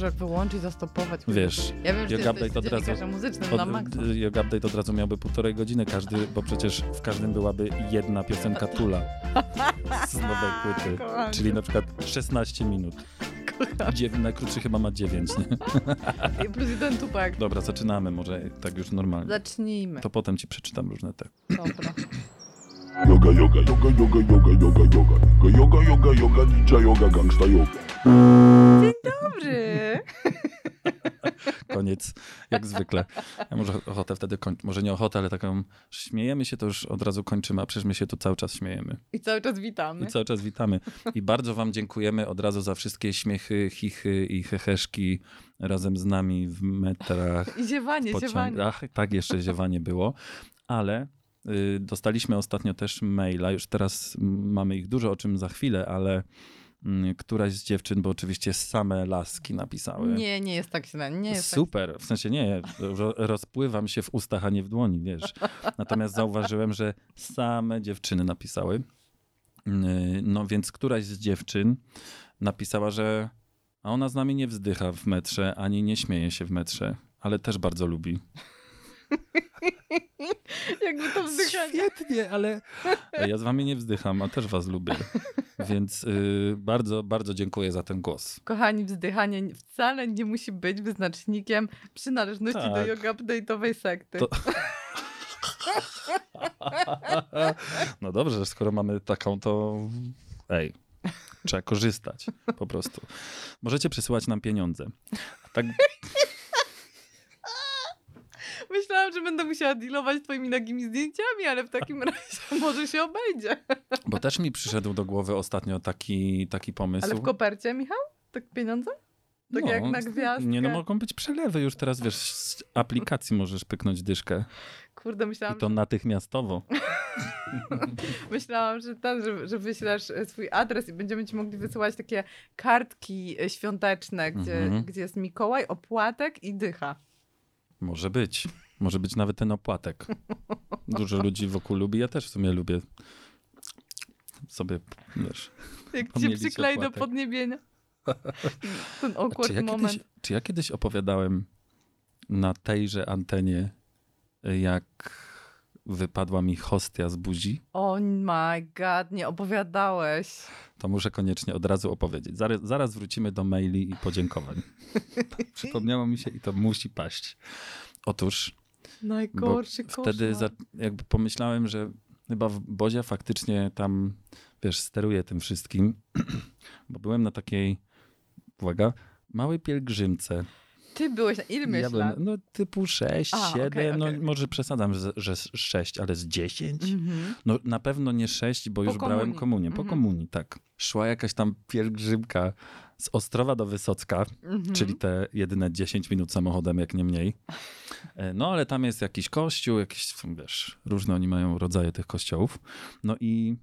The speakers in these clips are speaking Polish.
Dobrze, jak wyłączyć, zastopować. Wiesz, ja wiem, że Yoga Update od razu- na Od. Yoga Update od razu miałby półtorej godziny każdy, bo przecież w każdym byłaby jedna piosenka Tula z nowej płyty. Kocham Czyli na przykład 16 minut. Dziew- najkrótszy chyba ma 9, nie? I Plus jeden tupek. Dobra, zaczynamy może tak już normalnie. Zacznijmy. To potem ci przeczytam różne te. Dobra. Yoga, yoga, yoga, yoga, yoga, yoga, yoga, yoga, yoga, yoga, yoga, ninja yoga, gangsta yoga. Dobry. Koniec, jak zwykle. Ja może ochotę wtedy kończyć. Może nie ochotę, ale taką śmiejemy się, to już od razu kończymy, a przecież my się tu cały czas śmiejemy. I cały czas witamy. I cały czas witamy. I bardzo wam dziękujemy od razu za wszystkie śmiechy, chichy i heheszki razem z nami w metrach, I ziewanie, ziewanie. pociągach. Tak, jeszcze ziewanie było. Ale dostaliśmy ostatnio też maila, już teraz mamy ich dużo, o czym za chwilę, ale mm, któraś z dziewczyn, bo oczywiście same laski napisały. Nie, nie jest tak źle. Nie jest Super, w sensie nie, ro, rozpływam się w ustach, a nie w dłoni, wiesz. Natomiast zauważyłem, że same dziewczyny napisały. Yy, No więc któraś z dziewczyn napisała, że a ona z nami nie wzdycha w metrze, ani nie śmieje się w metrze, ale też bardzo lubi. Jakby to wzdychanie. Świetnie, ale ja z wami nie wzdycham, a też was lubię. Więc yy, bardzo, bardzo dziękuję za ten głos. Kochani, wzdychanie wcale nie musi być wyznacznikiem przynależności do Tak. yoga update'owej sekty. To- No dobrze, skoro mamy taką, to ej, trzeba korzystać po prostu. Możecie przysyłać nam pieniądze. A Tak, Myślałam, że będę musiała dealować twoimi nagimi zdjęciami, ale w takim razie może się obejdzie. bo też mi przyszedł do głowy ostatnio taki, taki pomysł. Ale w kopercie, Michał? Tak pieniądze? Tak jak na gwiazdkę. Nie, no mogą być przelewy już teraz, wiesz, z aplikacji możesz pyknąć dyszkę Kurde, i myślałam, to natychmiastowo. myślałam że, ten, że, że wyślesz e, swój adres i będziemy ci mogli wysyłać takie kartki e, świąteczne, gdzie, Mhm. gdzie jest Mikołaj, opłatek i dycha. Może być. Może być nawet ten opłatek. Dużo ludzi wokół lubi, ja też w sumie lubię sobie, wiesz, Jak cię przyklei do podniebienia. Ten Czy awkward ja, moment. kiedyś, czy ja kiedyś opowiadałem na tejże antenie, jak wypadła mi hostia z buzi? Oh my god, nie opowiadałeś. To muszę koniecznie od razu opowiedzieć. Zaraz, zaraz wrócimy do maili i podziękowań. Przypomniało mi się i to musi paść. Otóż Najgorszy koszmar. wtedy za, jakby pomyślałem, że chyba Bozia faktycznie tam, wiesz, steruje tym wszystkim, bo byłem na takiej, uwaga, małej pielgrzymce. Ty byłeś na ile miałeś Ja byłem, lat? no typu 6, A, 7, okej, no może przesadzam, że, że 6, ale z 10? Mhm. No na pewno nie 6, bo Po już brałem komunii. komunię. Po Mhm. komunii, tak. Szła jakaś tam pielgrzymka z Ostrowa do Wysocka, Mhm. czyli te jedyne 10 minut samochodem, jak nie mniej. E, No ale tam jest jakiś kościół, jakieś, wiesz, różne oni mają rodzaje tych kościołów. No i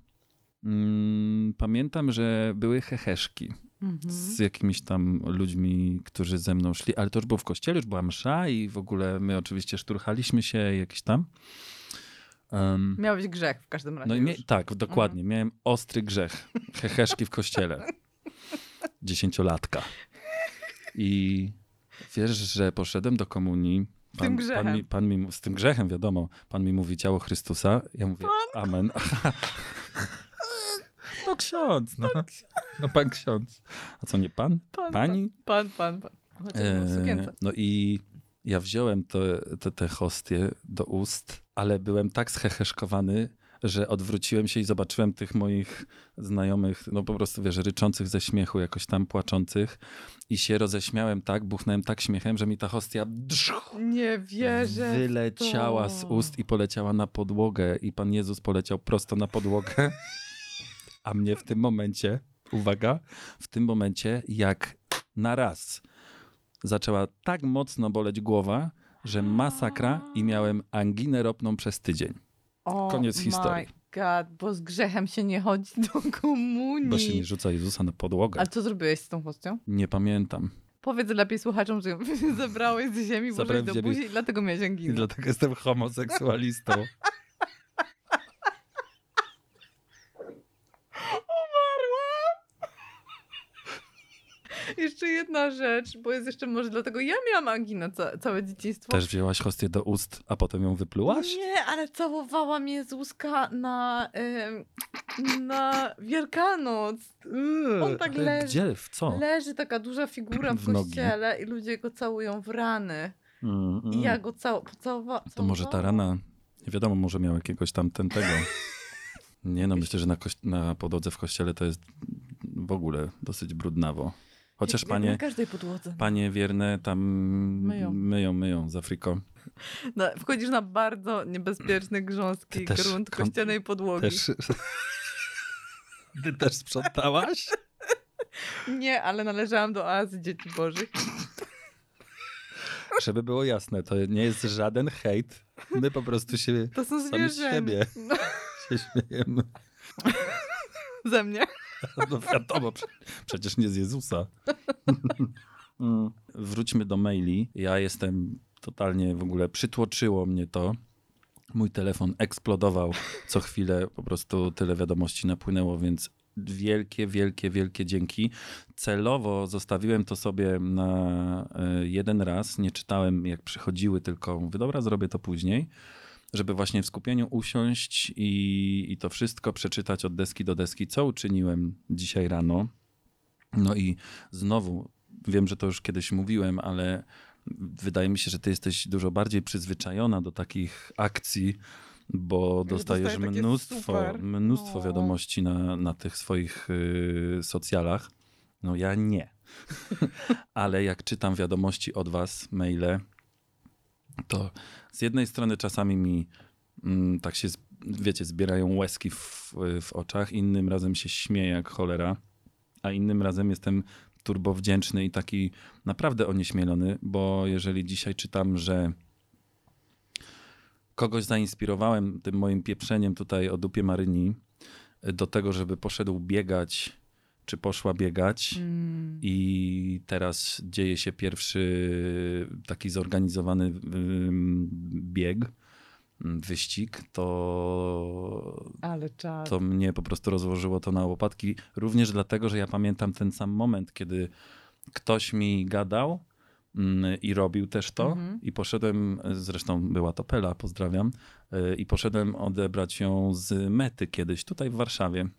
mm, pamiętam, że były heheszki Mhm. z jakimiś tam ludźmi, którzy ze mną szli, ale to już było w kościele, już była msza i w ogóle my oczywiście szturchaliśmy się jakiś tam. Em, Miałeś grzech w każdym razie no i już. tak, dokładnie. Miałem ostry grzech. Heheszki w kościele. Dziesięciolatka. I wiesz, że poszedłem do komunii. Z tym grzechem. Pan mi, pan mi, z tym grzechem, wiadomo. Pan mi mówi ciało Chrystusa. Ja mówię amen. No ksiądz, no. No pan ksiądz. A co, nie pan? Pan, Pani? Pan, pan, pan. Sukience. no i ja wziąłem te, te, te hostie do ust, ale byłem tak scheheszkowany, że odwróciłem się i zobaczyłem tych moich znajomych, no po prostu wiesz, ryczących ze śmiechu, jakoś tam płaczących i się roześmiałem tak, buchnąłem tak śmiechem, że mi ta hostia drzuch, Nie wierzę. wyleciała z ust i poleciała na podłogę i Pan Jezus poleciał prosto na podłogę, a mnie w tym momencie, uwaga, w tym momencie jak na raz zaczęła tak mocno boleć głowa, że masakra i miałem anginę ropną przez tydzień. Koniec historii. my God, bo z grzechem się nie chodzi do komunii. Bo się nie rzuca Jezusa na podłogę. Ale co zrobiłeś z tą hostią? Nie pamiętam. Powiedz lepiej słuchaczom, że ją zabrałeś z ziemi, Zabrałem do buzi i dlatego miałeś I anginę. dlatego jestem homoseksualistą. Jeszcze jedna rzecz, bo jest jeszcze może dlatego ja miałam anginę ca całe dzieciństwo. Też wzięłaś hostię do ust, a potem ją wyplułaś? Nie, ale całowała mnie z łuska na, na Wielkanoc. On tak leży. Gdzie? W co? Leży taka duża figura w, W nogi. kościele i ludzie go całują w rany. Mm, mm. I ja go cał pocałowałam. To może ta rana, nie wiadomo, może miał jakiegoś tam ten tego. Nie no, myślę, że na, na podłodze w kościele to jest w ogóle dosyć brudnawo. Chociaż Jak- jak panie, Na każdej podłodze. panie wierne tam Myją. myją, myją z Afriko. No, wchodzisz na bardzo niebezpieczny, grząski Ty też grunt kon- kościelnej podłogi. Też... Ty też sprzątałaś? Nie, ale należałam do oazy dzieci bożych. Żeby było jasne, to nie jest żaden hejt. My po prostu się To są sami z siebie No, się śmiejemy. ze mnie. No wiadomo, prze- przecież nie z Jezusa. Wróćmy do maili. Ja jestem totalnie w ogóle, przytłoczyło mnie to. Mój telefon eksplodował. Co chwilę po prostu tyle wiadomości napłynęło, więc wielkie, wielkie, wielkie dzięki. Celowo zostawiłem to sobie na e, jeden raz. Nie czytałem jak przychodziły, tylko mówię, dobra, zrobię to później żeby właśnie w skupieniu usiąść i, i to wszystko przeczytać od deski do deski, co uczyniłem dzisiaj rano. No i znowu, wiem, że to już kiedyś mówiłem, ale wydaje mi się, że ty jesteś dużo bardziej przyzwyczajona do takich akcji, bo dostajesz dostaję takie mnóstwo, mnóstwo No. wiadomości na, na tych swoich y, socjalach. No ja nie. ale jak czytam wiadomości od was, maile, to z jednej strony czasami mi mm, tak się, wiecie, zbierają łezki w, w oczach, innym razem się śmieję jak cholera, a innym razem jestem turbo wdzięczny i taki naprawdę onieśmielony, bo jeżeli dzisiaj czytam, że kogoś zainspirowałem tym moim pieprzeniem tutaj o dupie Maryni do tego, żeby poszedł biegać, czy poszła biegać, Mm. i teraz dzieje się pierwszy taki zorganizowany bieg, ym, wyścig, to, to mnie po prostu rozłożyło to na łopatki. Również dlatego, że ja pamiętam ten sam moment, kiedy ktoś mi gadał mm, i robił też to. Mhm. I poszedłem, zresztą była to Pela, pozdrawiam, y, i poszedłem odebrać ją z mety kiedyś tutaj w Warszawie.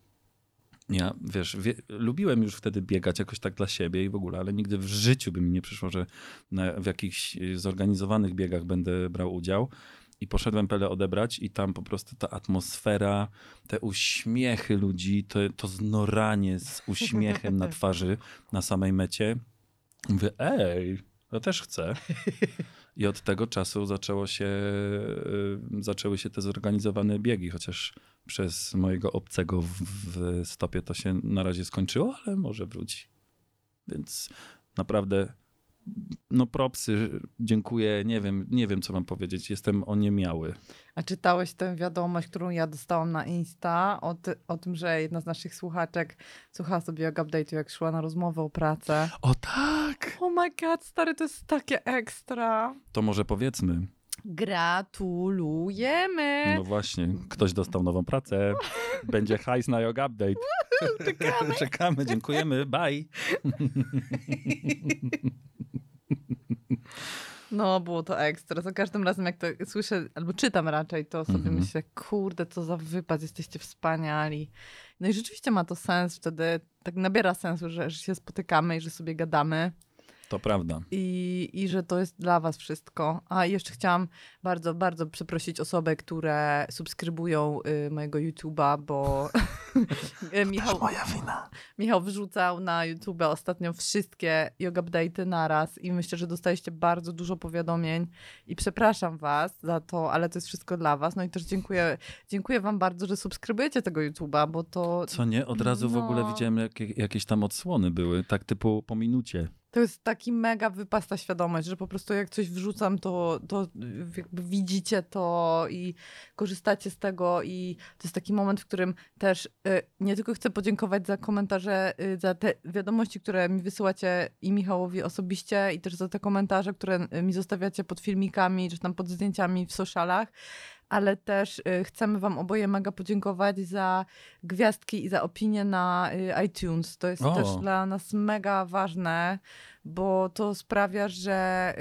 Ja, wiesz, wie, lubiłem już wtedy biegać jakoś tak dla siebie i w ogóle, ale nigdy w życiu by mi nie przyszło, że na, w jakichś y, zorganizowanych biegach będę brał udział. I poszedłem Pele odebrać i tam po prostu ta atmosfera, te uśmiechy ludzi, to, to znoranie z uśmiechem na twarzy na samej mecie. Mówię, ej, ja też chcę. I od tego czasu zaczęło się, y, zaczęły się te zorganizowane biegi, chociaż przez mojego obcego w, w stopie to się na razie skończyło, ale może wróci. Więc naprawdę, no propsy, dziękuję, nie wiem, nie wiem co mam powiedzieć, jestem oniemiały. A czytałeś tę wiadomość, którą ja dostałam na Insta o, ty, o tym, że jedna z naszych słuchaczek słuchała sobie jak update'u, jak szła na rozmowę o pracę. O tak! Oh my god, stary, to jest takie ekstra. To może powiedzmy, Gratulujemy! no właśnie, ktoś dostał nową pracę, będzie hajs na Yoga Update. Czekamy. Czekamy, dziękujemy, bye. No, było to ekstra. Za każdym razem, jak to słyszę, albo czytam raczej, to sobie Mhm. myślę, kurde, co za wypad, jesteście wspaniali. No i rzeczywiście ma to sens wtedy, tak nabiera sensu, że, że się spotykamy i że sobie gadamy. To prawda. I, I że to jest dla was wszystko. A jeszcze chciałam bardzo, bardzo przeprosić osoby, które subskrybują y, mojego YouTube'a, bo y, Michał, Moja wina. Michał wrzucał na YouTube ostatnio wszystkie yoga update'y naraz i myślę, że dostaliście bardzo dużo powiadomień i przepraszam was za to, ale to jest wszystko dla was. No i też dziękuję, dziękuję wam bardzo, że subskrybujecie tego YouTube'a, bo to... Co nie? Od razu w ogóle No. widziałem, jakie, jakieś tam odsłony były, tak typu po minucie. To jest taki mega wypasta świadomość, że po prostu jak coś wrzucam, to, to jakby widzicie to i korzystacie z tego i to jest taki moment, w którym też y, nie tylko chcę podziękować za komentarze, y, za te wiadomości, które mi wysyłacie i Michałowi osobiście i też za te komentarze, które y, mi zostawiacie pod filmikami, czy tam pod zdjęciami w socialach, ale też y, chcemy wam oboje mega podziękować za gwiazdki i za opinie na y, iTunes. To jest O. też dla nas mega ważne, bo to sprawia, że,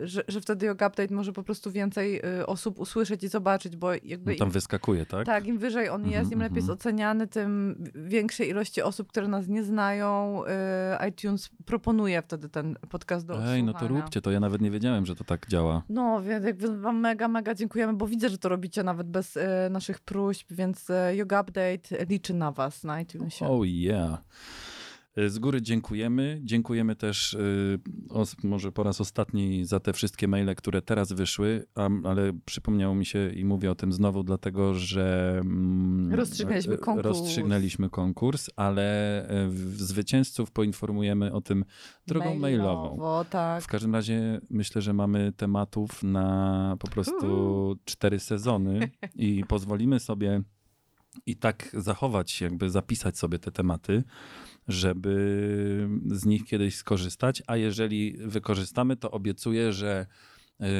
y, że, że wtedy Yoga Update może po prostu więcej y, osób usłyszeć i zobaczyć, bo jakby... No tam wyskakuje, tak? Tak, im wyżej on Mhm, jest, im lepiej jest mhm. oceniany, tym większej ilości osób, które nas nie znają, y, iTunes proponuje wtedy ten podcast do Ej, no to róbcie to. Ja nawet nie wiedziałem, że to tak działa. No, więc jakby wam mega, mega dziękujemy, bo widzę, że to robicie nawet bez naszych próśb, więc Yoga Update liczy na was na iTunesie. Oh yeah. Y, Z góry dziękujemy. Dziękujemy też os, może po raz ostatni za te wszystkie maile, które teraz wyszły, ale przypomniało mi się i mówię o tym znowu, dlatego że mm, Rozstrzygnęliśmy y, konkurs. rozstrzygnęliśmy konkurs, ale zwycięzców poinformujemy o tym drogą mailową. Tak. W każdym razie myślę, że mamy tematów na po prostu cztery sezony i pozwolimy sobie i tak zachować, jakby zapisać sobie te tematy, żeby z nich kiedyś skorzystać, a jeżeli wykorzystamy, to obiecuję, że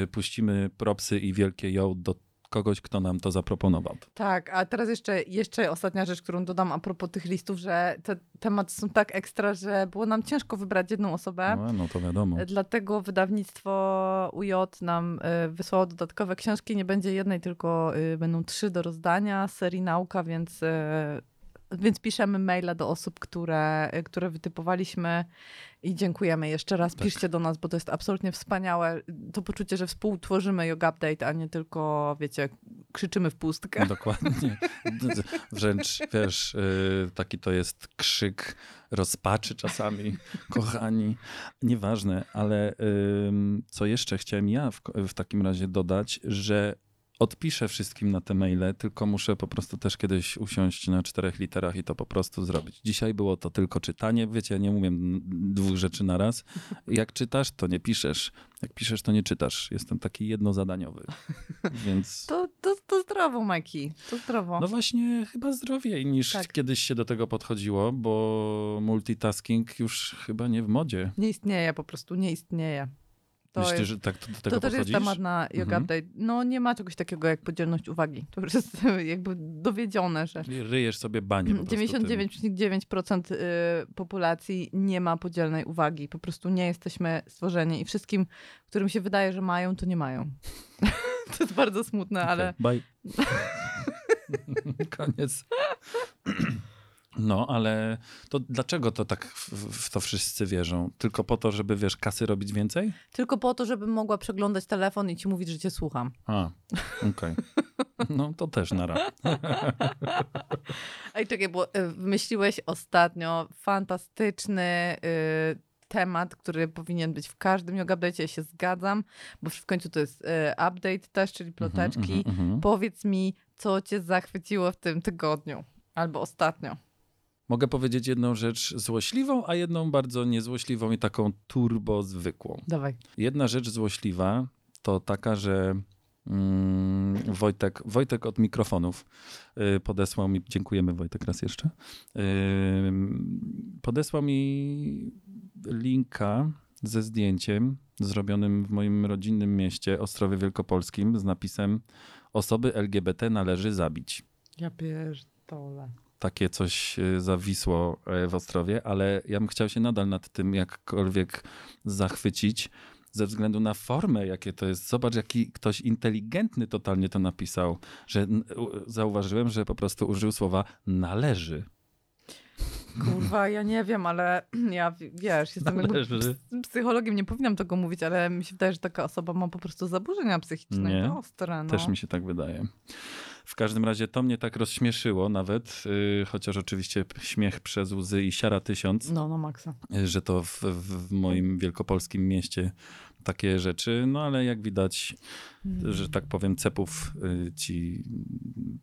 y, puścimy propsy i wielkie ją do kogoś, kto nam to zaproponował. Tak, a teraz jeszcze, jeszcze ostatnia rzecz, którą dodam a propos tych listów, że te tematy są tak ekstra, że było nam ciężko wybrać jedną osobę. No, no to wiadomo. Dlatego wydawnictwo UJ nam y, wysłało dodatkowe książki. Nie będzie jednej, tylko y, będą trzy do rozdania serii Nauka, więc, więc piszemy maile do osób, które, które wytypowaliśmy i dziękujemy jeszcze raz. Tak. Piszcie do nas, bo to jest absolutnie wspaniałe. To poczucie, że współtworzymy Yoga Update, a nie tylko, wiecie, krzyczymy w pustkę. Dokładnie. Wręcz, wiesz, y, taki to jest krzyk rozpaczy czasami, kochani. Nieważne, ale co jeszcze chciałem ja w, w takim razie dodać, że odpiszę wszystkim na te maile, tylko muszę po prostu też kiedyś usiąść na czterech literach i to po prostu zrobić. Dzisiaj było to tylko czytanie. Wiecie, ja nie umiem dwóch rzeczy na raz. Jak czytasz, to nie piszesz. Jak piszesz, to nie czytasz. Jestem taki jednozadaniowy. Więc... To, to, to zdrowo, Majki. To zdrowo. No właśnie, chyba zdrowiej niż Tak. kiedyś się do tego podchodziło, bo multitasking już chyba nie w modzie. Nie istnieje, po prostu nie istnieje. To Myślisz, jest... że tak do tego To też podchodzisz? jest temat na Yoga Mhm. Update. No nie ma czegoś takiego jak podzielność uwagi. To już jest jakby dowiedzione, że Czyli Ryjesz sobie banie po prostu tym. 99,9% y, populacji nie ma podzielnej uwagi. Po prostu nie jesteśmy stworzeni i wszystkim, którym się wydaje, że mają, to nie mają. to jest bardzo smutne, ale Okej, Bye. Koniec. No, ale to dlaczego to tak w, w to wszyscy wierzą? Tylko po to, żeby, wiesz, kasy robić więcej? tylko po to, żebym mogła przeglądać telefon i ci mówić, że cię słucham. A, okej. No, to też nara. Ej, czekaj, bo y, wymyśliłeś ostatnio fantastyczny y, temat, który powinien być w każdym yoga update'cie, ja się zgadzam, bo w końcu to jest y, update też, czyli ploteczki. Mhm, mhm, mhm. Powiedz mi, co cię zachwyciło w tym tygodniu albo ostatnio. Mogę powiedzieć jedną rzecz złośliwą, a jedną bardzo niezłośliwą i taką turbo zwykłą. Dawaj. Jedna rzecz złośliwa to taka, że mm, Wojtek, Wojtek od mikrofonów y, podesłał mi, dziękujemy Wojtek raz jeszcze, y, podesłał mi linka ze zdjęciem zrobionym w moim rodzinnym mieście Ostrowie Wielkopolskim z napisem osoby LGBT należy zabić Ja pierdolę. Takie coś y, zawisło e, w Ostrowie, ale ja bym chciał się nadal nad tym jakkolwiek zachwycić ze względu na formę, jakie to jest. Zobacz, jaki ktoś inteligentny totalnie to napisał, że zauważyłem, że po prostu użył słowa należy. Kurwa, ja nie wiem, ale ja, wiesz, jestem Należy. psychologiem, nie powinnam tego mówić, ale mi się wydaje, że taka osoba ma po prostu zaburzenia psychiczne. Nie. ostre, no. Też mi się tak wydaje. W każdym razie to mnie tak rozśmieszyło nawet, y, chociaż oczywiście śmiech przez łzy i siara tysiąc. No, no maksa. że to w, w, moim wielkopolskim mieście takie rzeczy, no ale jak widać, że tak powiem, cepów y, ci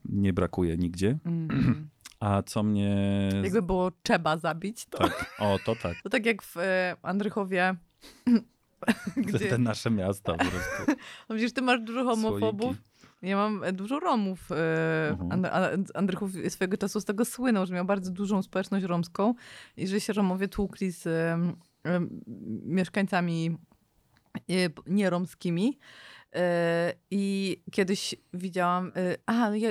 nie brakuje nigdzie. Mm. A co mnie... Jakby było trzeba zabić, to, Tak, o, to tak. to tak jak w e, Andrychowie, gdzie... te nasze miasta po prostu. No przecież ty masz dużo homofobów. Słoiki. Ja mam e, dużo Romów. e, Mhm. Andrychów swojego czasu z tego słynął, że miał bardzo dużą społeczność romską i że się Romowie tłukli z mieszkańcami e, nieromskimi. I kiedyś widziałam. e, A, no ja,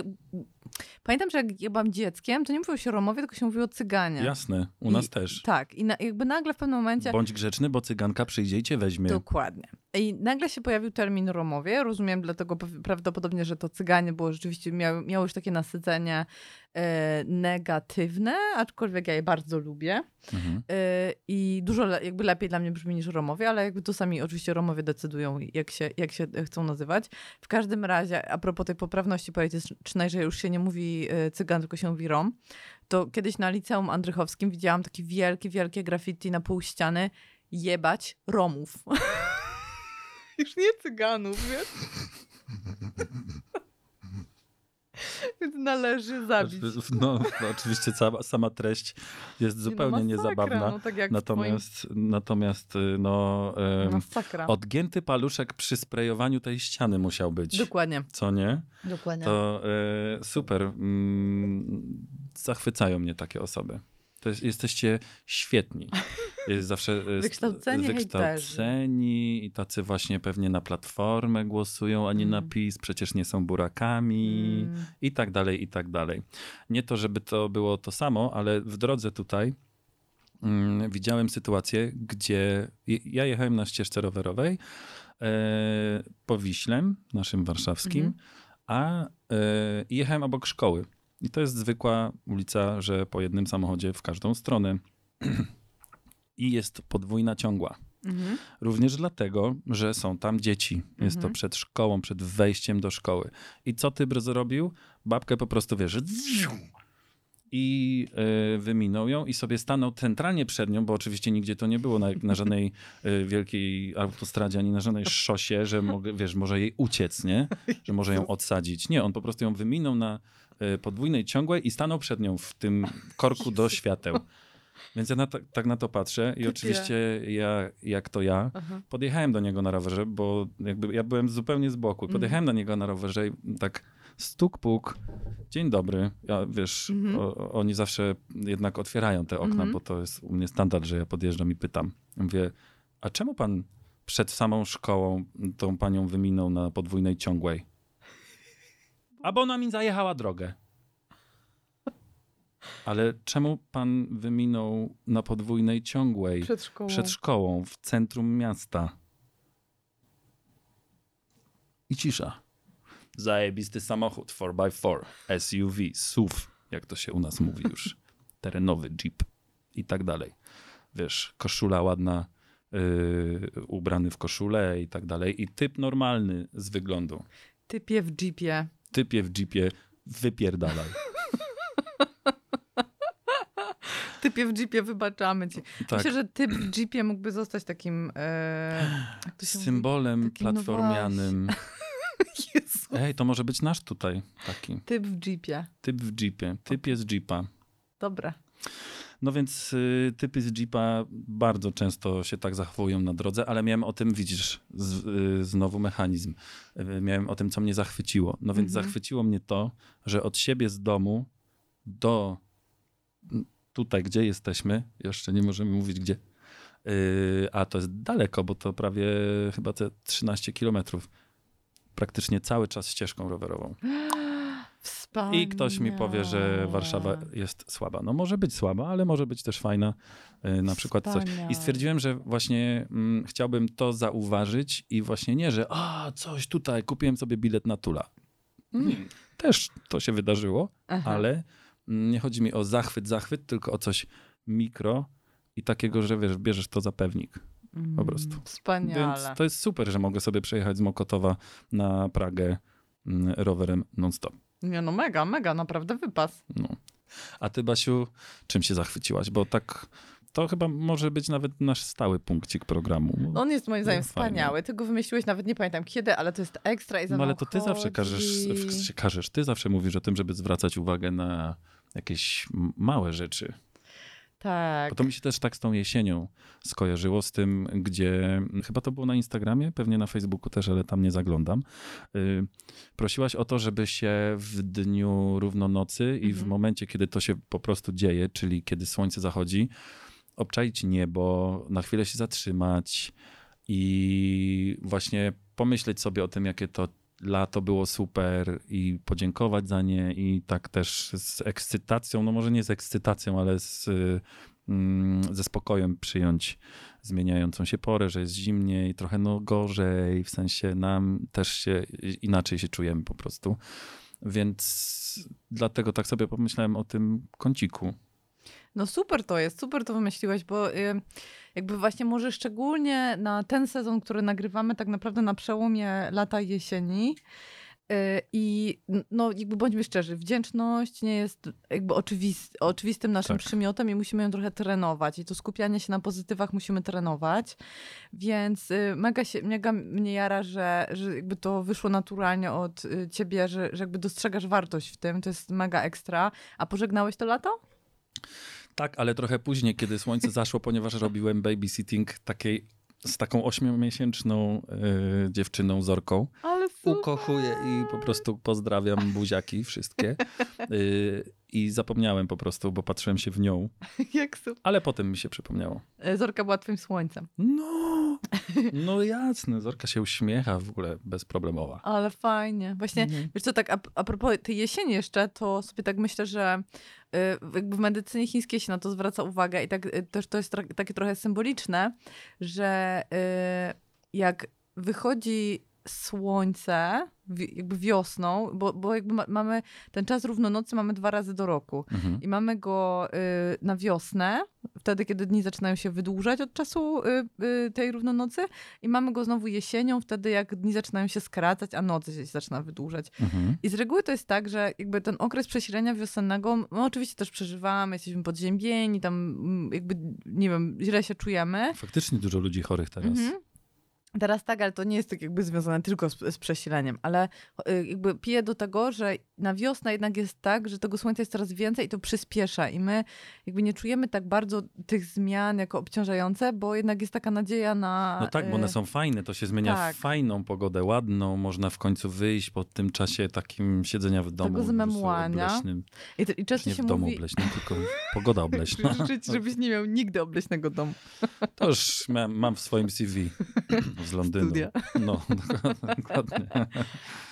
pamiętam, że jak ja byłam dzieckiem, to nie mówiło się Romowie, tylko się mówiło Cyganie. Jasne, u nas I- też. Tak, i na, jakby nagle w pewnym momencie. Bądź grzeczny, bo cyganka przyjdzie i cię weźmie. Dokładnie. I nagle się pojawił termin Romowie. Rozumiem dlatego prawdopodobnie, że to Cyganie było rzeczywiście, miało, miało już takie nasycenie e, negatywne, aczkolwiek ja je bardzo lubię. Mhm. E, I dużo le, jakby lepiej dla mnie brzmi niż Romowie, ale jakby to sami oczywiście Romowie decydują, jak się, jak się chcą nazywać. W każdym razie, a propos tej poprawności politycznej, że już się nie mówi e, Cygan, tylko się mówi Rom, to kiedyś na liceum andrychowskim widziałam takie wielkie, wielkie graffiti na pół ściany jebać Romów. Już nie Cyganów, wiesz? Więc należy zabić. No, no oczywiście sama, sama treść jest zupełnie Nie, no niezabawna. No, tak jak Natomiast, natomiast y, no, Masakra. odgięty paluszek przy sprayowaniu tej ściany musiał być. Dokładnie. Co nie? Dokładnie. To e, super. Mm, zachwycają mnie takie osoby. To jest, jesteście świetni. Jest zawsze e, Wykształceni wykształceni i tacy właśnie pewnie na platformę głosują, a nie na Mm. PiS, przecież nie są burakami Mm. i tak dalej, i tak dalej. Nie to, żeby to było to samo, ale w drodze tutaj mm, widziałem sytuację, gdzie ja jechałem na ścieżce rowerowej e, po Wiślem, naszym warszawskim, Mhm. a e, jechałem obok szkoły. I to jest zwykła ulica, że po jednym samochodzie w każdą stronę. I jest podwójna ciągła. Mhm. Również dlatego, że są tam dzieci. Jest to Mhm. przed szkołą, przed wejściem do szkoły. I co ty zrobił? Babkę po prostu wiesz. I y, wyminął ją i sobie stanął centralnie przed nią, bo oczywiście nigdzie to nie było na, na żadnej y, wielkiej autostradzie, ani na żadnej szosie, że mogę, wiesz, może jej uciec, nie? Że może ją odsadzić. Nie, on po prostu ją wyminął na podwójnej ciągłej i stanął przed nią w tym korku do świateł. Więc ja na to, tak na to patrzę i oczywiście ja, jak to ja, Aha. podjechałem do niego na rowerze, bo jakby ja byłem zupełnie z boku. Podjechałem do niego na rowerze i tak stuk puk, dzień dobry. Ja, wiesz, Mhm. o, oni zawsze jednak otwierają te okna, Mhm. bo to jest u mnie standard, że ja podjeżdżam i pytam. Mówię, a czemu pan przed samą szkołą tą panią wyminął na podwójnej ciągłej? A bo ona mi zajechała drogę. Ale czemu pan wyminął na podwójnej ciągłej? Przed szkołą. przed szkołą w centrum miasta. I cisza. Zajebisty samochód 4x4, SUV, SUV, jak to się u nas mówi już. Terenowy Jeep i tak dalej. Wiesz, koszula ładna, yy, ubrany w koszulę i tak dalej. I typ normalny z wyglądu. Typie w jeepie. Typie w Jeepie, wypierdalaj. Typie w jeepie, wybaczamy ci. Tak. Myślę, że typ w jeepie mógłby zostać takim... E, się mówi? Symbolem Takim, no platformianym. Jezu. Ej, to może być nasz tutaj taki. Typ w jeepie. Typ w Jeepie. Typ jest Jeepa. Dobre. No więc y, typy z Jeepa bardzo często się tak zachowują na drodze, ale miałem o tym, widzisz, z, y, znowu mechanizm. Y, miałem o tym, co mnie zachwyciło. No więc Mhm. zachwyciło mnie to, że od siebie z domu do tutaj, gdzie jesteśmy, jeszcze nie możemy mówić gdzie, a to jest daleko, bo to prawie chyba te 13 kilometrów. Praktycznie cały czas ścieżką rowerową. Wspaniale. I ktoś mi powie, że Warszawa jest słaba. No może być słaba, ale może być też fajna. y, Na przykład coś. Wspaniale. I stwierdziłem, że właśnie mm, chciałbym to zauważyć i właśnie nie, że a coś tutaj, kupiłem sobie bilet na Tula. Mm, Też to się wydarzyło, Aha. ale mm, nie chodzi mi o zachwyt, zachwyt, tylko o coś mikro i takiego, że wiesz, bierzesz to za pewnik. po prostu. Mm, Wspaniale. Więc to jest super, że mogę sobie przejechać z Mokotowa na Pragę mm, rowerem non-stop. Nie no, mega, mega, naprawdę wypas. No. A ty, Basiu, czym się zachwyciłaś? Bo tak, to chyba może być nawet nasz stały punkcik programu. On jest moim zdaniem No, fajnie. wspaniały. Ty go wymyśliłeś, nawet nie pamiętam kiedy, ale to jest ekstra i za No ale to ty zawsze chodzi. każesz, w- każesz, ty zawsze mówisz o tym, żeby zwracać uwagę na jakieś małe rzeczy. Tak. Bo to mi się też tak z tą jesienią skojarzyło, z tym, gdzie chyba to było na Instagramie, pewnie na Facebooku też, ale tam nie zaglądam. Y, prosiłaś o to, żeby się w dniu równonocy i w Mhm. momencie, kiedy to się po prostu dzieje, czyli kiedy słońce zachodzi, obczaić niebo, na chwilę się zatrzymać i właśnie pomyśleć sobie o tym, jakie to lato było super i podziękować za nie i tak też z ekscytacją, no może nie z ekscytacją, ale z, mm, ze spokojem przyjąć zmieniającą się porę, że jest zimniej, trochę no gorzej, w sensie nam też się inaczej się czujemy po prostu. Więc dlatego tak sobie pomyślałem o tym kąciku. No super to jest, super to wymyśliłeś, bo y, jakby właśnie może szczególnie na ten sezon, który nagrywamy tak naprawdę na przełomie lata i jesieni. y, I no, jakby bądźmy szczerzy, wdzięczność nie jest jakby oczywist, oczywistym naszym Tak. przymiotem i musimy ją trochę trenować. I to skupianie się na pozytywach musimy trenować. Więc y, mega, się, mega mnie jara, że, że jakby to wyszło naturalnie od y, ciebie, że, że jakby dostrzegasz wartość w tym. To jest mega ekstra. A pożegnałeś to lato? Tak, ale trochę później, kiedy słońce zaszło, ponieważ robiłem babysitting takiej, z taką ośmiomiesięczną y, dziewczyną Zorką. Ale super. Ukochuję i po prostu pozdrawiam buziaki wszystkie. Y, I zapomniałem po prostu, bo patrzyłem się w nią, Jak super. ale potem mi się przypomniało. E, Zorka była twoim słońcem. No, no jasne, Zorka się uśmiecha w ogóle bezproblemowa. Ale fajnie. Właśnie, Mhm. wiesz co, tak a, a propos tej jesieni jeszcze, to sobie tak myślę, że y, jakby w medycynie chińskiej się na to zwraca uwagę i tak y, też to jest takie trochę symboliczne, że y, jak wychodzi słońce, jakby wiosną, bo, bo jakby ma, mamy ten czas równonocy mamy dwa razy do roku. Mhm. I mamy go y, na wiosnę, wtedy, kiedy dni zaczynają się wydłużać od czasu y, y, tej równonocy, i mamy go znowu jesienią, wtedy jak dni zaczynają się skracać, a noc się zaczyna wydłużać. Mhm. I z reguły to jest tak, że jakby ten okres przesilenia wiosennego, my oczywiście też przeżywamy, jesteśmy podziębieni, tam mm, jakby, nie wiem, źle się czujemy. Faktycznie dużo ludzi chorych teraz. Mhm. Teraz tak, ale to nie jest tak jakby związane tylko z, z przesileniem, ale y, jakby piję do tego, że na wiosnę jednak jest tak, że tego słońca jest coraz więcej i to przyspiesza i my jakby nie czujemy tak bardzo tych zmian jako obciążające, bo jednak jest taka nadzieja na... No tak, bo one y, są fajne, to się zmienia tak. w fajną pogodę, ładną, można w końcu wyjść po tym czasie takim siedzenia w domu. prostu zmemłania. I, i często nie się w domu mówi... obleśnym, tylko pogoda obleśna. Życzę ci, żebyś nie miał nigdy obleśnego domu. To już mam, mam w swoim CV z Londynu. Studia. No, dokładnie.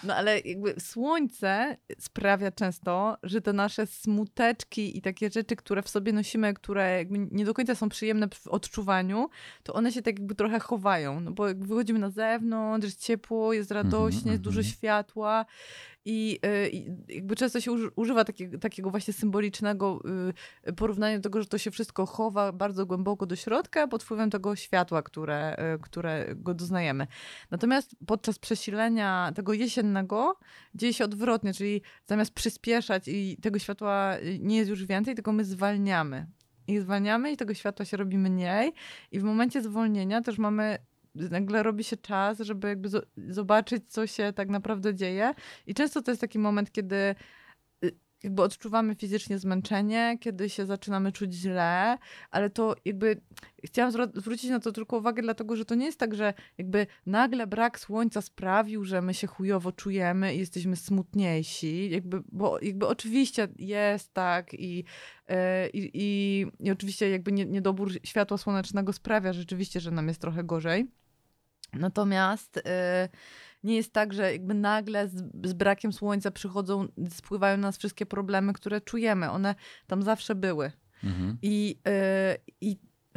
No ale jakby słońce sprawia często, że te nasze smuteczki i takie rzeczy, które w sobie nosimy, które jakby nie do końca są przyjemne w odczuwaniu, to one się tak jakby trochę chowają. No bo jak wychodzimy na zewnątrz, jest ciepło, jest radośnie, jest dużo mhm. światła i, y, i jakby często się uży- używa takiego, takiego właśnie symbolicznego y, porównania do tego, że to się wszystko chowa bardzo głęboko do środka pod wpływem tego światła, które, y, które go doznajemy. Natomiast podczas przesilenia tego jesiennego dzieje się odwrotnie, czyli zamiast przyspieszać i tego światła y, nie jest już więcej, tylko my zwalniamy. I zwalniamy i tego światła się robi mniej i w momencie zwolnienia też mamy nagle robi się czas, żeby jakby zo- zobaczyć, co się tak naprawdę dzieje. I często to jest taki moment, kiedy jakby odczuwamy fizycznie zmęczenie, kiedy się zaczynamy czuć źle, ale to jakby chciałam zwrócić na to tylko uwagę, dlatego że to nie jest tak, że jakby nagle brak słońca sprawił, że my się chujowo czujemy i jesteśmy smutniejsi, jakby, bo jakby oczywiście jest tak i, e, i, i, i oczywiście jakby nie, niedobór światła słonecznego sprawia rzeczywiście, że nam jest trochę gorzej. Natomiast y, nie jest tak, że jakby nagle z, z brakiem słońca przychodzą, spływają na nas wszystkie problemy, które czujemy. One tam zawsze były. Mhm. I, y, i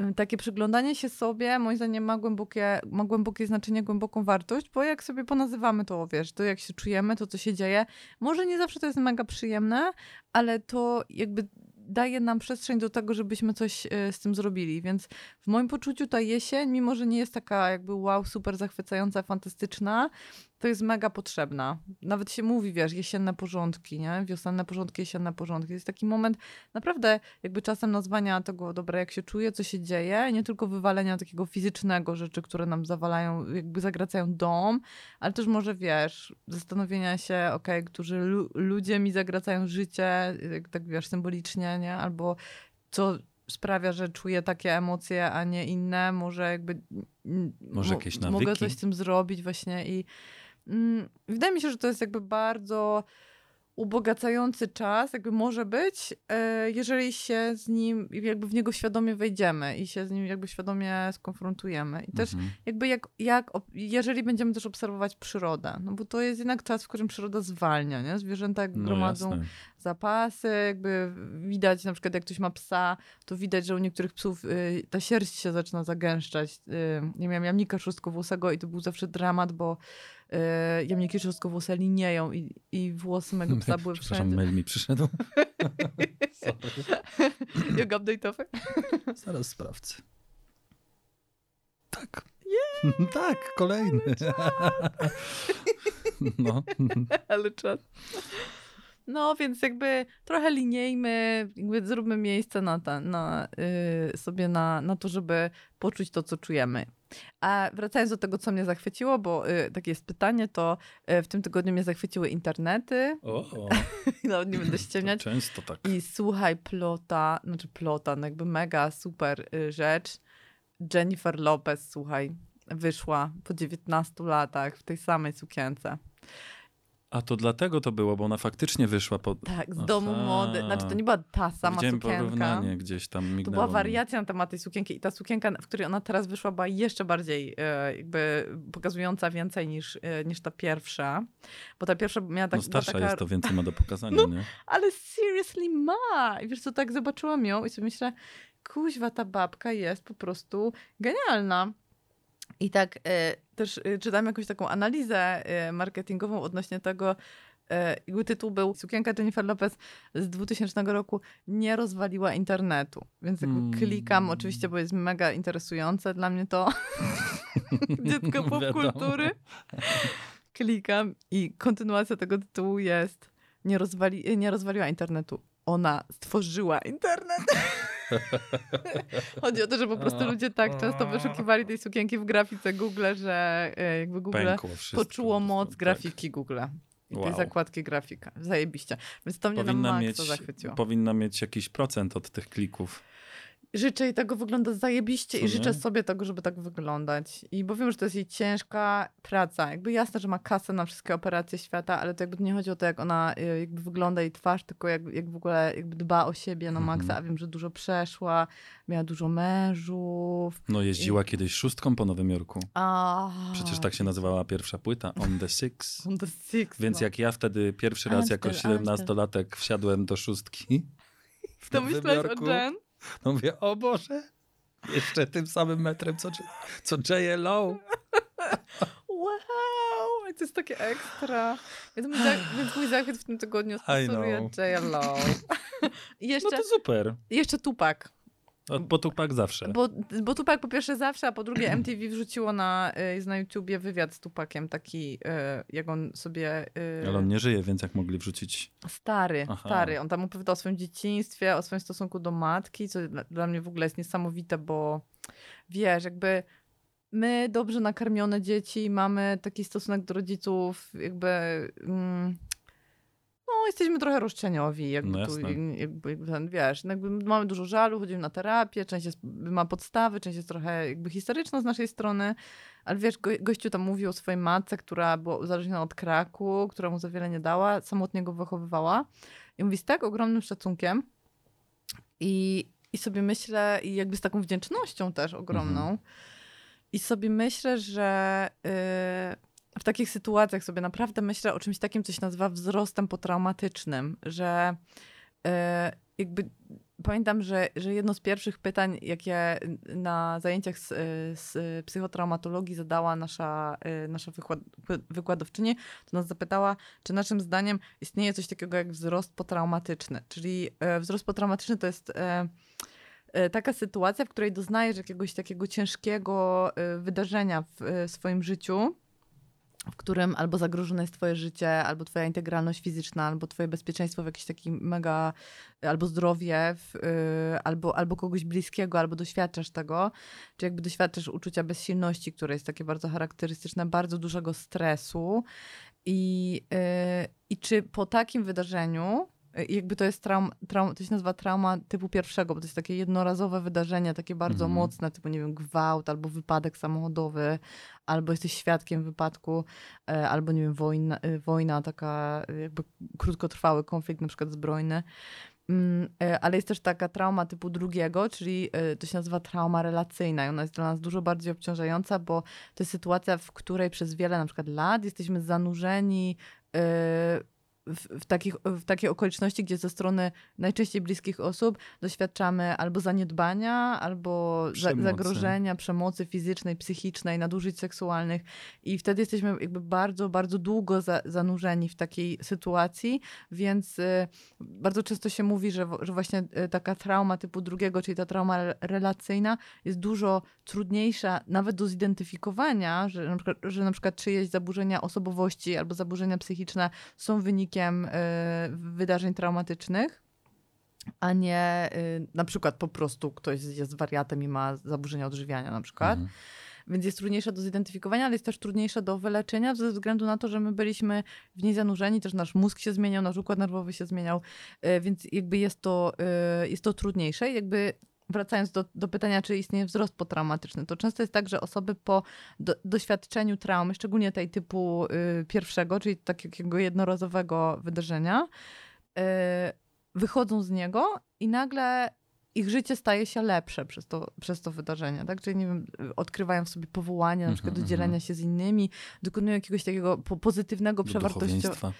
y, takie przyglądanie się sobie, moim zdaniem, ma głębokie, ma głębokie znaczenie, głęboką wartość, bo jak sobie ponazywamy to, wiesz, to jak się czujemy, to co się dzieje, może nie zawsze to jest mega przyjemne, ale to jakby daje nam przestrzeń do tego, żebyśmy coś y, z tym zrobili. Więc w moim poczuciu ta jesień, mimo że nie jest taka jakby wow, super zachwycająca, fantastyczna, to jest mega potrzebna. Nawet się mówi, wiesz, jesienne porządki, nie? Wiosenne porządki, jesienne porządki. Jest taki moment naprawdę jakby czasem nazwania tego, dobra, jak się czuję, co się dzieje, nie tylko wywalenia takiego fizycznego rzeczy, które nam zawalają, jakby zagracają dom, ale też może, wiesz, zastanowienia się, okej, którzy lu- ludzie mi zagracają życie, jak tak wiesz, symbolicznie, nie? Albo co sprawia, że czuję takie emocje, a nie inne. Może jakby. Może mo- jakieś Mogę nawyki? coś z tym zrobić, właśnie. I wydaje mi się, że to jest jakby bardzo ubogacający czas, jakby może być, e, jeżeli się z nim, jakby w niego świadomie wejdziemy i się z nim jakby świadomie skonfrontujemy. I też Mhm. jakby jak, jak jeżeli będziemy też obserwować przyrodę, no bo to jest jednak czas, w którym przyroda zwalnia, nie? Zwierzęta No gromadzą jasne. zapasy, jakby widać na przykład jak ktoś ma psa, to widać, że u niektórych psów y, ta sierść się zaczyna zagęszczać. Y, nie miałam jamnika szóstkowłosego i to był zawsze dramat, bo jamniki szóstkowłose linieją i, i włosy mego psa były Przepraszam, wszędzie. mail mi przyszedł. Jak update'owy? Zaraz sprawdzę. Tak. tak, kolejny. no. Ale czas. No, więc jakby trochę linijmy, jakby zróbmy miejsce na, ta, na y, sobie na, na to, żeby poczuć to, co czujemy. A wracając do tego, co mnie zachwyciło, bo y, takie jest pytanie, to y, w tym tygodniu mnie zachwyciły internety. O, Nawet nie będę ściemniać. często tak. I słuchaj, plota, znaczy plota, no jakby mega super y, rzecz. Jennifer Lopez, słuchaj, wyszła po 19 latach w tej samej sukience. A to dlatego to było, bo ona faktycznie wyszła po... Tak, z Aha. domu mody. Znaczy, to nie była ta sama Widziałem sukienka. porównanie gdzieś tam To mignęło. była mi. wariacja na temat tej sukienki i ta sukienka, w której ona teraz wyszła, była jeszcze bardziej e, jakby pokazująca więcej niż, e, niż ta pierwsza. Bo ta pierwsza miała tak, No była starsza taka... jest, to więcej ma do pokazania, nie? Ale seriously ma! I wiesz co, tak zobaczyłam ją i sobie myślę, kuźwa, ta babka jest po prostu genialna. I tak e, też e, czytałam jakąś taką analizę e, marketingową odnośnie tego, jakby tytuł był Sukienka Jennifer Lopez z 2000 roku nie rozwaliła internetu. Więc jakby Mm. klikam oczywiście, bo jest mega interesujące dla mnie to dziecko popkultury. Klikam i kontynuacja tego tytułu jest nie, rozwali, nie rozwaliła internetu. Ona stworzyła internet. Chodzi o to, że po prostu ludzie tak często wyszukiwali tej sukienki w grafice Google, że e, jakby Google poczuło moc tak. grafiki Google. I tej Wow. zakładki grafika. Zajebiście. Więc to mnie na Powinna maksa mieć, zachwyciło. powinna mieć jakiś procent od tych klików. Życzę jej tego wygląda zajebiście Co i życzę nie? sobie tego, żeby tak wyglądać. I bo wiem, że to jest jej ciężka praca. Jakby jasne, że ma kasę na wszystkie operacje świata, ale to jakby nie chodzi o to, jak ona y, jakby wygląda jej twarz, tylko jak, jak w ogóle jakby dba o siebie na maksa. Mhm. A wiem, że dużo przeszła, miała dużo mężów. No jeździła kiedyś szóstką po Nowym Jorku. A, Przecież tak się nazywała pierwsza płyta, On The Six. On the six, Więc no. jak ja wtedy pierwszy raz jako Amstel, 17-latek wsiadłem do szóstki w To Nowym myślałeś Jorku, o Jen? No mówię, o Boże, jeszcze tym samym metrem co, co JLO. Wow, to jest takie ekstra. Więc mój, więc mój zachwyt w tym tygodniu sponsoruje. JLO. I No jeszcze, to super. jeszcze Tupak. Bo Tupak zawsze. Bo, bo Tupak po pierwsze zawsze, a po drugie MTV wrzuciło na, y, jest na YouTubie wywiad z Tupakiem, taki y, jak on sobie... y, Ale on nie żyje, więc jak mogli wrzucić... Stary, Aha. stary. On tam opowiada o swoim dzieciństwie, o swoim stosunku do matki, co dla, mnie w ogóle jest niesamowite, bo wiesz, jakby my dobrze nakarmione dzieci mamy taki stosunek do rodziców, jakby... Mm, jesteśmy trochę roszczeniowi, jakby No tu, jakby, jakby ten, wiesz, no jakby mamy dużo żalu, chodzimy na terapię, część jest, ma podstawy, część jest trochę jakby historyczna z naszej strony, ale wiesz, go, gościu tam mówił o swojej matce, która była uzależniona od kraku, która mu za wiele nie dała, samotnie go wychowywała i mówi z tak ogromnym szacunkiem i, i sobie myślę, i jakby z taką wdzięcznością też ogromną, Mhm. i sobie myślę, że yy, w takich sytuacjach sobie naprawdę myślę o czymś takim, co się nazywa wzrostem potraumatycznym, że yy, jakby pamiętam, że, że jedno z pierwszych pytań, jakie na zajęciach z, z psychotraumatologii zadała nasza, yy, nasza wykład, wykładowczyni, to nas zapytała, czy naszym zdaniem istnieje coś takiego jak wzrost potraumatyczny. Czyli wzrost potraumatyczny to jest... E, taka sytuacja, w której doznajesz jakiegoś takiego ciężkiego e, wydarzenia w e, swoim życiu w którym albo zagrożone jest twoje życie, albo twoja integralność fizyczna, albo twoje bezpieczeństwo w jakiś taki mega, albo zdrowie, w, y, albo, albo kogoś bliskiego, albo doświadczasz tego, czy jakby doświadczasz uczucia bezsilności, które jest takie bardzo charakterystyczne, bardzo dużego stresu. I, y, i czy po takim wydarzeniu jakby to jest traum, traum, to się nazywa trauma typu pierwszego, bo to jest takie jednorazowe wydarzenie, takie bardzo Mhm. mocne, typu nie wiem, gwałt albo wypadek samochodowy, albo jesteś świadkiem wypadku, e, albo nie wiem, wojna, e, wojna taka e, jakby krótkotrwały konflikt, na przykład zbrojny. Mm, e, Ale jest też taka trauma typu drugiego, czyli e, to się nazywa trauma relacyjna i ona jest dla nas dużo bardziej obciążająca, bo to jest sytuacja, w której przez wiele na przykład lat jesteśmy zanurzeni e, w, w, takich, w takie okoliczności, gdzie ze strony najczęściej bliskich osób doświadczamy albo zaniedbania, albo Przemocy. zagrożenia, przemocy fizycznej, psychicznej, nadużyć seksualnych. I wtedy jesteśmy jakby bardzo, bardzo długo za, zanurzeni w takiej sytuacji, więc y, bardzo często się mówi, że, że właśnie y, taka trauma typu drugiego, czyli ta trauma re- relacyjna jest dużo trudniejsza nawet do zidentyfikowania, że na przykład, że na przykład czyjeś zaburzenia osobowości albo zaburzenia psychiczne są wynikiem y, wydarzeń traumatycznych, a nie y, na przykład po prostu ktoś jest wariatem i ma zaburzenia odżywiania na przykład. Mhm. Więc jest trudniejsza do zidentyfikowania, ale jest też trudniejsza do wyleczenia ze względu na to, że my byliśmy w niej zanurzeni, też nasz mózg się zmieniał, nasz układ nerwowy się zmieniał, y, więc jakby jest to, jest to trudniejsze. Jakby wracając do, do pytania, czy istnieje wzrost potraumatyczny, to często jest tak, że osoby po do, doświadczeniu traumy, szczególnie tej typu y, pierwszego, czyli takiego jednorazowego wydarzenia, y, wychodzą z niego i nagle ich życie staje się lepsze przez to, przez to wydarzenie, tak? Czyli nie wiem, odkrywają w sobie powołanie, na przykład do Mhm, dzielenia się z innymi, dokonują jakiegoś takiego po- pozytywnego przewartościowania.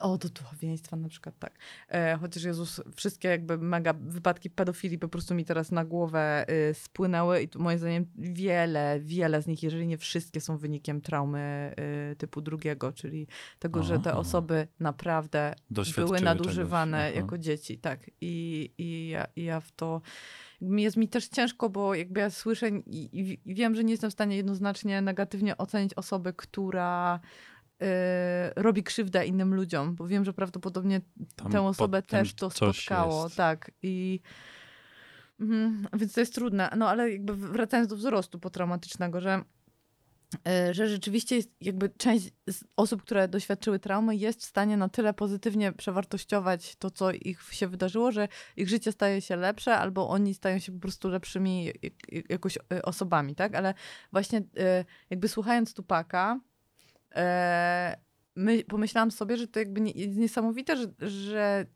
O, do duchowieństwa na przykład, tak. E, chociaż Jezus, wszystkie jakby mega wypadki pedofilii po prostu mi teraz na głowę y, spłynęły i tu moim zdaniem wiele, wiele z nich, jeżeli nie wszystkie są wynikiem traumy y, typu drugiego, czyli tego, że te Aha. osoby naprawdę były czegoś. nadużywane Aha. jako dzieci, tak. I, i, ja, i ja w to... Jest mi też ciężko, bo jakby ja słyszę i, i, wiem, że nie jestem w stanie jednoznacznie negatywnie ocenić osoby, która y, robi krzywdę innym ludziom, bo wiem, że prawdopodobnie Tam tę osobę też to spotkało. jest. Tak. I mhm, więc to jest trudne. No ale jakby wracając do wzrostu potraumatycznego, że że rzeczywiście jest jakby część osób, które doświadczyły traumy, jest w stanie na tyle pozytywnie przewartościować to, co ich się wydarzyło, że ich życie staje się lepsze, albo oni stają się po prostu lepszymi jak- jak- jakoś y, osobami, tak? Ale właśnie y, jakby słuchając Tupaka, e, my, pomyślałam sobie, że to jakby jest niesamowite, że, że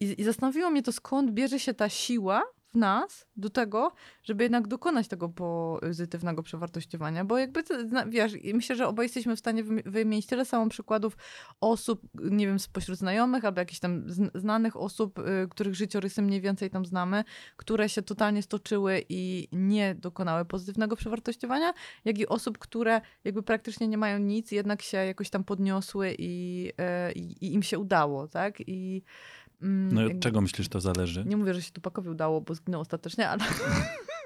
i, i zastanowiło mnie to, skąd bierze się ta siła w nas do tego, żeby jednak dokonać tego pozytywnego przewartościowania, bo jakby, wiesz, myślę, że obaj jesteśmy w stanie wymi- wymienić tyle samo przykładów osób, nie wiem, spośród znajomych albo jakichś tam zn- znanych osób, y, których życiorysy mniej więcej tam znamy, które się totalnie stoczyły i nie dokonały pozytywnego przewartościowania, jak i osób, które jakby praktycznie nie mają nic, jednak się jakoś tam podniosły i, e, i, i im się udało, tak? I mm, No i od czego myślisz, to zależy? nie mówię, że się Tupakowi udało, bo zginął ostatecznie, ale,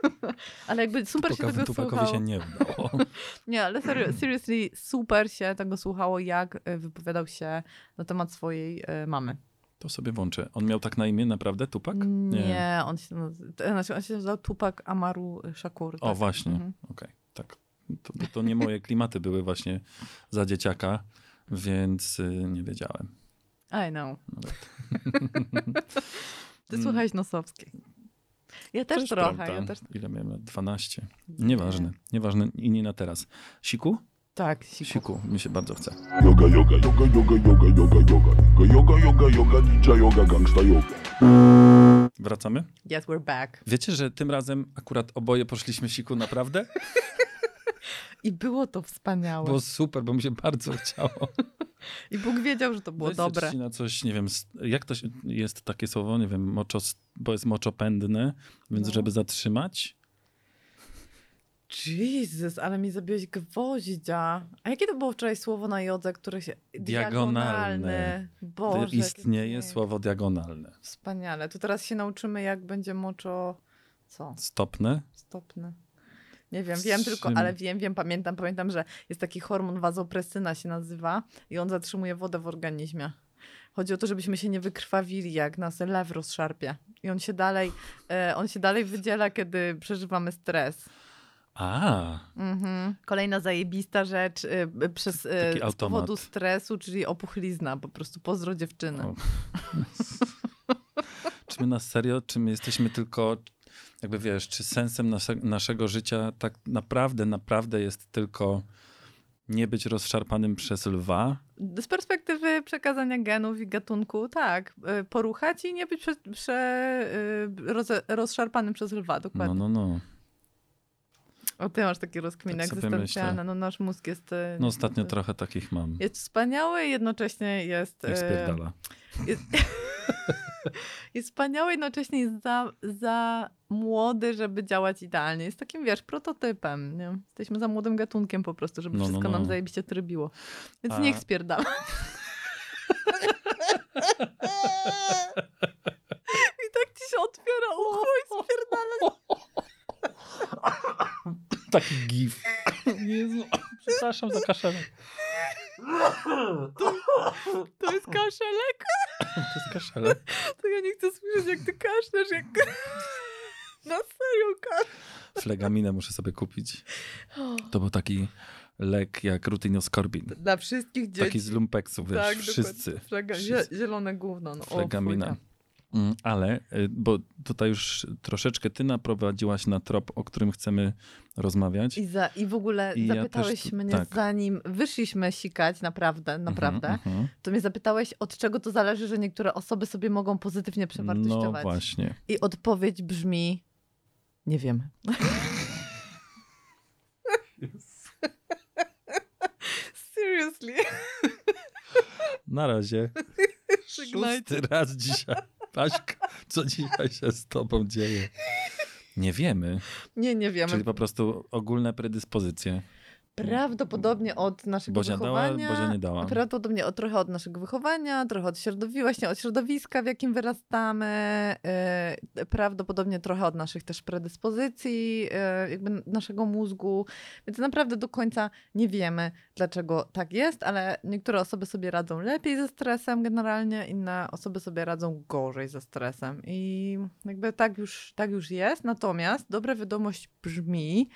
ale jakby super się Tupakowi, tego Tupakowi słuchało. się nie udało. Nie, ale serio, seriously super się tego słuchało, jak e, wypowiadał się na temat swojej e, mamy. To sobie włączę. On miał tak na imię naprawdę, Tupak? Nie, on się, znaczy on się nazywał Tupak Amaru Shakur. O, tak. właśnie. Mhm. Okej, tak. To, to, to nie moje klimaty były właśnie za dzieciaka, więc y, nie wiedziałem. I know. Nawet. Ty Mm. słuchałeś Nosowskiej. Ja też, trochę, prawda. ja też. Ile miałem lat? 12. Nieważne, nieważne i nie na teraz. Siku? Tak, siku. Siku, mi się bardzo chce. Yoga, yoga, yoga, yoga, yoga, yoga, yoga. Yoga, yoga, yoga, ninja yoga, gangsta yoga. Wracamy? Yes, we're back. Wiecie, że tym razem akurat oboje poszliśmy siku naprawdę? I było to wspaniałe. Było super, bo mi się bardzo chciało. I Bóg wiedział, że to było Weź dobre. na coś, nie wiem, jak to się, jest takie słowo, nie wiem, moczo, bo jest moczopędne, więc No. żeby zatrzymać. Jezus, ale mi zabiłeś gwoździa. A jakie to było wczoraj słowo na jodze, które się... Diagonalne. Boże, jakie Istnieje słowo diagonalne. Wspaniale. To teraz się nauczymy, jak będzie moczo... Co? Stopne. Stopne. Nie wiem, wiem tylko, ale wiem, wiem, pamiętam, pamiętam, że jest taki hormon wazopresyna się nazywa i on zatrzymuje wodę w organizmie. Chodzi o to, żebyśmy się nie wykrwawili, jak nas lew rozszarpie. I on się dalej, e, on się dalej wydziela, kiedy przeżywamy stres. A, Mhm. Kolejna zajebista rzecz y, przez, y, z powodu stresu, czyli opuchlizna. Po prostu pozdro dziewczyny. O. czy my na serio, czy my jesteśmy tylko, jakby wiesz, czy sensem nasze, naszego życia tak naprawdę, naprawdę jest tylko nie być rozszarpanym przez lwa? Z perspektywy przekazania genów i gatunku, tak. y, Poruchać i nie być prze, prze, y, roze, rozszarpanym przez lwa, No, dokładnie. no, no. O, ty masz takie rozkminy Tak myślę. No nasz mózg jest... y, No ostatnio jest, trochę takich mam. Jest wspaniały i jednocześnie jest... Jak spierdala. Jest, jest wspaniały, jednocześnie jest za, za młody, żeby działać idealnie. Jest takim, wiesz, prototypem. Nie? Jesteśmy za młodym gatunkiem po prostu, żeby No, no, wszystko no. nam zajebiście trybiło. Więc A- niech spierdala. I tak ci się otwiera ucho i spierdala. Taki gif. Jezu, przepraszam za kaszelek. To jest kaszelek. To jest kaszelek. To ja nie chcę słyszeć, jak ty kaszlesz, jak... Na serio kaszlesz. Flegaminę muszę sobie kupić. To był taki lek jak rutinoskorbin. Dla wszystkich dzieci. Taki z lumpeksu, wiesz, tak, wszyscy. Flega, wszyscy. zie- zielone gówno. No, o, Flegamina. fujka. Mm, Ale, y, bo tutaj już troszeczkę ty naprowadziłaś na trop, o którym chcemy rozmawiać. I, za, I w ogóle I ja zapytałeś też tu- mnie, tak. zanim wyszliśmy sikać, naprawdę, naprawdę, Mhm, mhm. to mnie zapytałeś, od czego to zależy, że niektóre osoby sobie mogą pozytywnie No przewartościować. właśnie. I odpowiedź brzmi, nie wiem. Seriously. Na razie. Szósty raz dzisiaj. Paśka, co dzisiaj się z tobą dzieje? Nie wiemy. Nie, nie wiemy. Czyli po prostu ogólne predyspozycje. Prawdopodobnie od naszego Bozia dała, wychowania. Bozia nie dała. Prawdopodobnie od, trochę od naszego wychowania, trochę od środowiska, właśnie od środowiska, w jakim wyrastamy, yy, prawdopodobnie trochę od naszych też predyspozycji, yy, jakby naszego mózgu. Więc naprawdę do końca nie wiemy, dlaczego tak jest, ale niektóre osoby sobie radzą lepiej ze stresem generalnie, inne osoby sobie radzą gorzej ze stresem. I jakby tak już, tak już jest. Natomiast dobra wiadomość brzmi,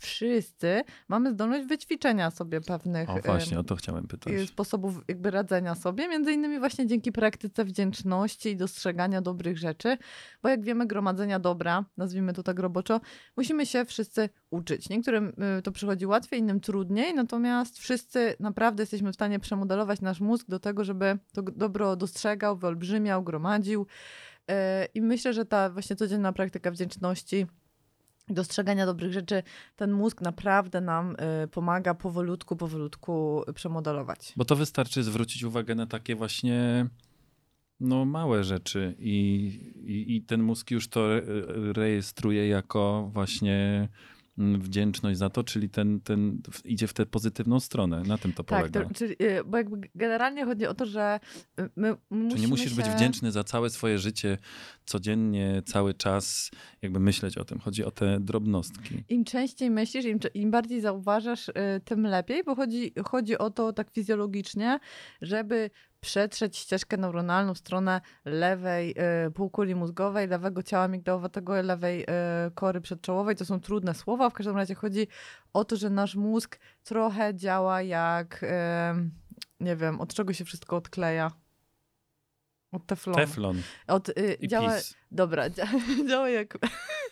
wszyscy mamy zdolność wyćwiczenia sobie pewnych O właśnie, o to chciałem y, pytać. sposobów jakby radzenia sobie, między innymi właśnie dzięki praktyce wdzięczności i dostrzegania dobrych rzeczy, bo jak wiemy gromadzenia dobra, nazwijmy to tak roboczo, musimy się wszyscy uczyć. Niektórym y, to przychodzi łatwiej, innym trudniej, natomiast wszyscy naprawdę jesteśmy w stanie przemodelować nasz mózg do tego, żeby to dobro dostrzegał, wyolbrzymiał, gromadził Y, i myślę, że ta właśnie codzienna praktyka wdzięczności dostrzegania dobrych rzeczy, ten mózg naprawdę nam y, pomaga powolutku, powolutku przemodelować. Bo to wystarczy zwrócić uwagę na takie właśnie no, małe rzeczy i, i, i ten mózg już to re- rejestruje jako właśnie wdzięczność za to, czyli ten, ten idzie w tę pozytywną stronę. Na tym to Tak, polega. to, czyli, y, bo jakby generalnie chodzi o to, że y, my musimy Czy nie musisz się... być wdzięczny za całe swoje życie, codziennie, cały czas, jakby myśleć o tym. Chodzi o te drobnostki. Im częściej myślisz, im, im bardziej zauważasz, y, tym lepiej, bo chodzi, chodzi o to tak fizjologicznie, żeby przetrzeć ścieżkę neuronalną w stronę lewej y, półkuli mózgowej, lewego ciała migdałowatego, lewej y, kory przedczołowej. To są trudne słowa. W każdym razie chodzi o to, że nasz mózg trochę działa jak, y, nie wiem, od czego się wszystko odkleja. Od teflonu. Teflon Od, y, i działa, PiS. Dobra, dzia- działa jak.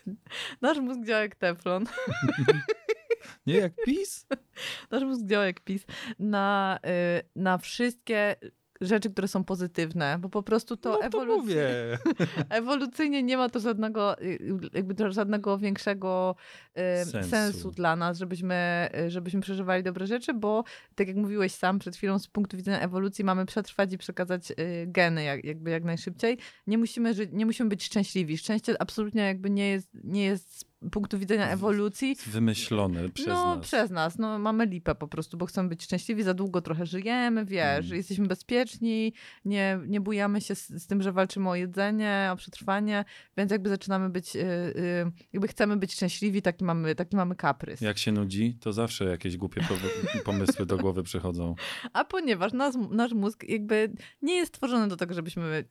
Nasz mózg działa jak teflon. Nie jak PiS? Nasz mózg działa jak PiS na, y, na wszystkie rzeczy, które są pozytywne, bo po prostu to, no to ewolucyjnie, mówię. ewolucyjnie nie ma to żadnego, y, jakby to żadnego większego y, Sensu. sensu. dla nas, żebyśmy, y, żebyśmy przeżywali dobre rzeczy, bo tak jak mówiłeś sam przed chwilą, z punktu widzenia ewolucji mamy przetrwać i przekazać y, geny jak, jakby jak najszybciej. Nie musimy, nie musimy być szczęśliwi. Szczęście absolutnie jakby nie jest, nie jest punktu widzenia ewolucji, Wymyślone przez no, nas. przez nas. No, mamy lipę po prostu, bo chcemy być szczęśliwi, za długo trochę żyjemy, wiesz, Mm. jesteśmy bezpieczni, nie, nie bujamy się z, z tym, że walczymy o jedzenie, o przetrwanie, więc jakby zaczynamy być, y, y, jakby chcemy być szczęśliwi, taki mamy, taki mamy kaprys. Jak się nudzi, to zawsze jakieś głupie pomysły do głowy przychodzą. A ponieważ nas, nasz mózg jakby nie jest stworzony do tego, żebyśmy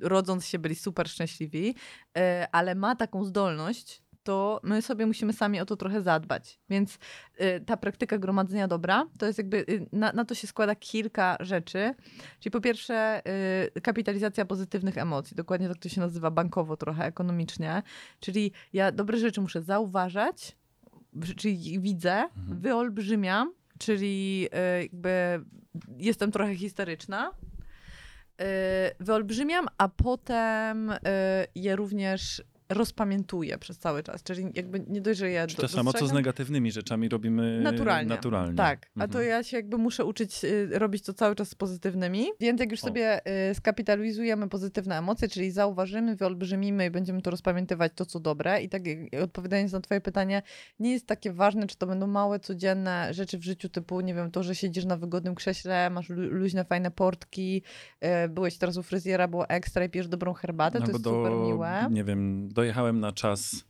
rodząc się byli super szczęśliwi, e, ale ma taką zdolność, to my sobie musimy sami o to trochę zadbać. Więc e, ta praktyka gromadzenia dobra, to jest jakby, y, na, na to się składa kilka rzeczy. Czyli po pierwsze y, kapitalizacja pozytywnych emocji, dokładnie tak to się nazywa bankowo trochę, ekonomicznie. Czyli ja dobre rzeczy muszę zauważać, czyli widzę, wyolbrzymiam, czyli y, jakby jestem trochę historyczna. y, Wyolbrzymiam, a potem y, je również rozpamiętuję przez cały czas. Czyli jakby nie dość, że je Czy do- to samo, co z negatywnymi rzeczami robimy Naturalnie. naturalnie. Tak, a to Mhm. ja się jakby muszę uczyć y, robić to cały czas z pozytywnymi. Więc jak już O. sobie y, skapitalizujemy pozytywne emocje, czyli zauważymy, wyolbrzymimy i będziemy to rozpamiętywać to, co dobre. I tak odpowiadając na twoje pytanie, nie jest takie ważne, czy to będą małe, codzienne rzeczy w życiu, typu, nie wiem, to, że siedzisz na wygodnym krześle, masz lu- luźne, fajne portki, y, byłeś teraz u fryzjera, było ekstra i pijesz dobrą herbatę, to Albo jest super miłe. Nie wiem, dojechałem na czas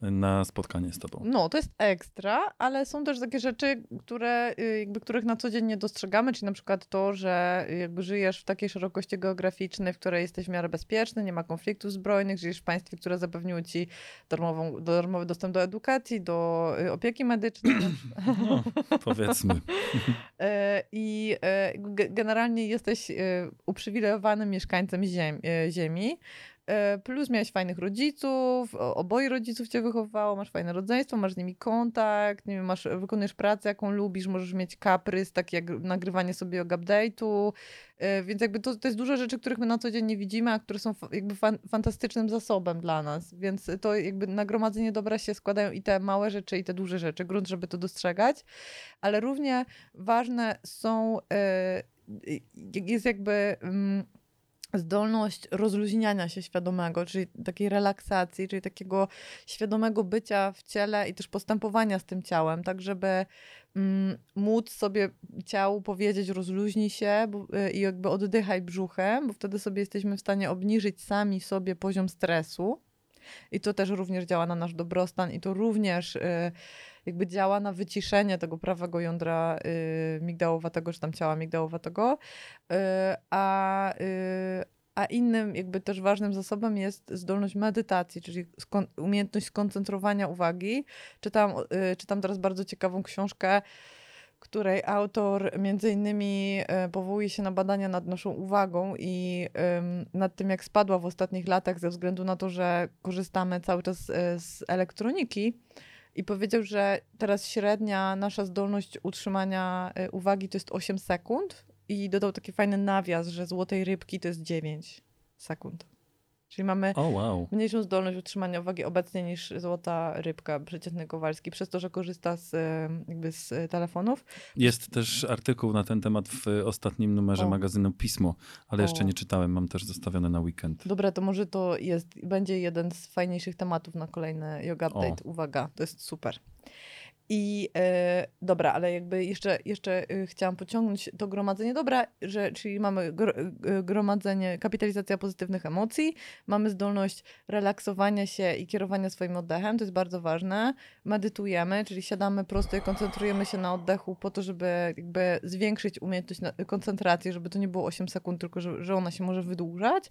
na spotkanie z tobą. No, to jest ekstra, ale są też takie rzeczy, które, y, jakby, których na co dzień nie dostrzegamy, czyli na przykład to, że y, jakby żyjesz w takiej szerokości geograficznej, w której jesteś w miarę bezpieczny, nie ma konfliktów zbrojnych, żyjesz w państwie, które zapewniło ci darmową, darmowy dostęp do edukacji, do y, opieki medycznej. No, powiedzmy. E, I ge- generalnie jesteś uprzywilejowanym mieszkańcem ziem, e, ziemi. E, Plus miałeś fajnych rodziców, oboje rodziców cię wychowało, masz fajne rodzeństwo, masz z nimi kontakt, nie wiem, masz, wykonujesz pracę, jaką lubisz, możesz mieć kaprys, taki jak nagrywanie sobie update'u, E, więc jakby to, to jest dużo rzeczy, których my na co dzień nie widzimy, a które są jakby fan, fantastycznym zasobem dla nas, więc to jakby nagromadzenie dobra się składają i te małe rzeczy, i te duże rzeczy, grunt, żeby to dostrzegać, ale równie ważne są, e, jest jakby mm, zdolność rozluźniania się świadomego, czyli takiej relaksacji, czyli takiego świadomego bycia w ciele i też postępowania z tym ciałem, tak żeby mm, móc sobie ciału powiedzieć rozluźnij się bo, y, i jakby oddychaj brzuchem, bo wtedy sobie jesteśmy w stanie obniżyć sami sobie poziom stresu. I to też również działa na nasz dobrostan i to również y, jakby działa na wyciszenie tego prawego jądra y, migdałowatego, czy tam ciała migdałowatego. Y, a, a innym jakby też ważnym zasobem jest zdolność medytacji, czyli skon- umiejętność skoncentrowania uwagi. Czytam, czytam teraz bardzo ciekawą książkę, której autor między innymi e, powołuje się na badania nad naszą uwagą i nad tym, jak spadła w ostatnich latach ze względu na to, że korzystamy cały czas e, z elektroniki. I powiedział, że teraz średnia nasza zdolność utrzymania e, uwagi to jest 8 sekund. I dodał taki fajny nawias, że złotej rybki to jest 9 sekund. Czyli mamy O, wow. mniejszą zdolność utrzymania uwagi obecnie niż złota rybka, przeciętny Kowalski, przez to, że korzysta z, e, jakby z e, telefonów. Jest też artykuł na ten temat w ostatnim numerze O. magazynu Pismo, ale jeszcze O. nie czytałem, mam też zostawione na weekend. Dobra, to może to jest, będzie jeden z fajniejszych tematów na kolejny Yoga Update. Uwaga, to jest super. I e, dobra, ale jakby jeszcze, jeszcze e, chciałam pociągnąć to gromadzenie dobra, że, czyli mamy gro, gromadzenie, kapitalizacja pozytywnych emocji, mamy zdolność relaksowania się i kierowania swoim oddechem, to jest bardzo ważne. Medytujemy, czyli siadamy prosto i koncentrujemy się na oddechu po to, żeby jakby zwiększyć umiejętność koncentracji, żeby to nie było 8 sekund, tylko że, że ona się może wydłużać.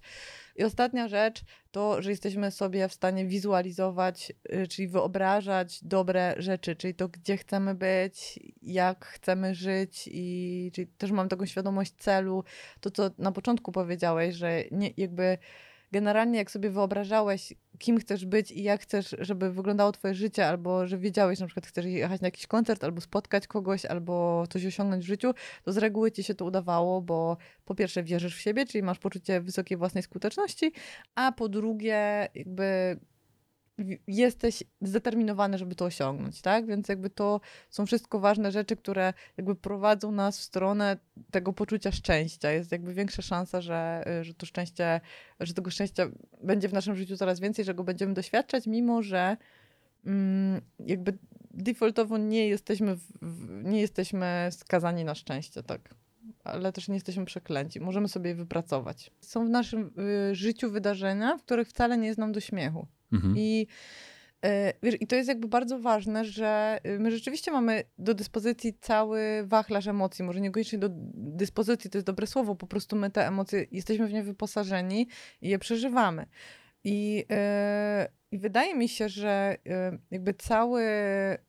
I ostatnia rzecz to, że jesteśmy sobie w stanie wizualizować, y, czyli wyobrażać dobre rzeczy, czyli to, gdzie chcemy być, jak chcemy żyć i czyli też mam taką świadomość celu. To, co na początku powiedziałeś, że nie, jakby generalnie jak sobie wyobrażałeś, kim chcesz być i jak chcesz, żeby wyglądało twoje życie, albo że wiedziałeś, na przykład chcesz jechać na jakiś koncert, albo spotkać kogoś, albo coś osiągnąć w życiu, to z reguły ci się to udawało, bo po pierwsze wierzysz w siebie, czyli masz poczucie wysokiej własnej skuteczności, a po drugie jakby jesteś zdeterminowany, żeby to osiągnąć, tak? Więc jakby to są wszystko ważne rzeczy, które jakby prowadzą nas w stronę tego poczucia szczęścia. Jest jakby większa szansa, że, y, że to szczęście, że tego szczęścia będzie w naszym życiu coraz więcej, że go będziemy doświadczać, mimo że mm, jakby defaultowo nie jesteśmy, w, nie jesteśmy skazani na szczęście, tak. Ale też nie jesteśmy przeklęci. Możemy sobie je wypracować. Są w naszym y, życiu wydarzenia, w których wcale nie jest nam do śmiechu. Mhm. I, e, wiesz, I to jest jakby bardzo ważne, że y, my rzeczywiście mamy do dyspozycji cały wachlarz emocji. Może niekoniecznie do dyspozycji, to jest dobre słowo, po prostu my te emocje jesteśmy w nie wyposażeni i je przeżywamy. I, e, i wydaje mi się, że e, jakby cały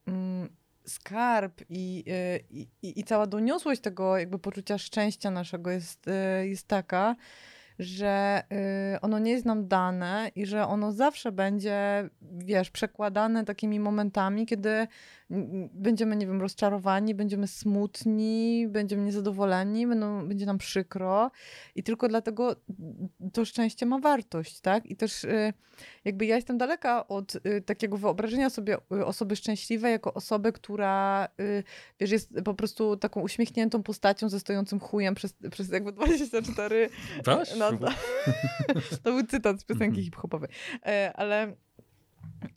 mm, skarb i, i, i, cała doniosłość tego jakby poczucia szczęścia naszego jest, jest taka, że y, ono nie jest nam dane i że ono zawsze będzie, wiesz, przekładane takimi momentami, kiedy będziemy, nie wiem, rozczarowani, będziemy smutni, będziemy niezadowoleni, będą, będzie nam przykro i tylko dlatego to szczęście ma wartość, tak? I też y, jakby ja jestem daleka od y, takiego wyobrażenia sobie y, osoby szczęśliwej jako osoby, która, y, wiesz, jest po prostu taką uśmiechniętą postacią ze stojącym chujem przez, przez jakby 24 Weź, no, to, to był cytat z piosenki Mhm. hip-hopowej. E, ale,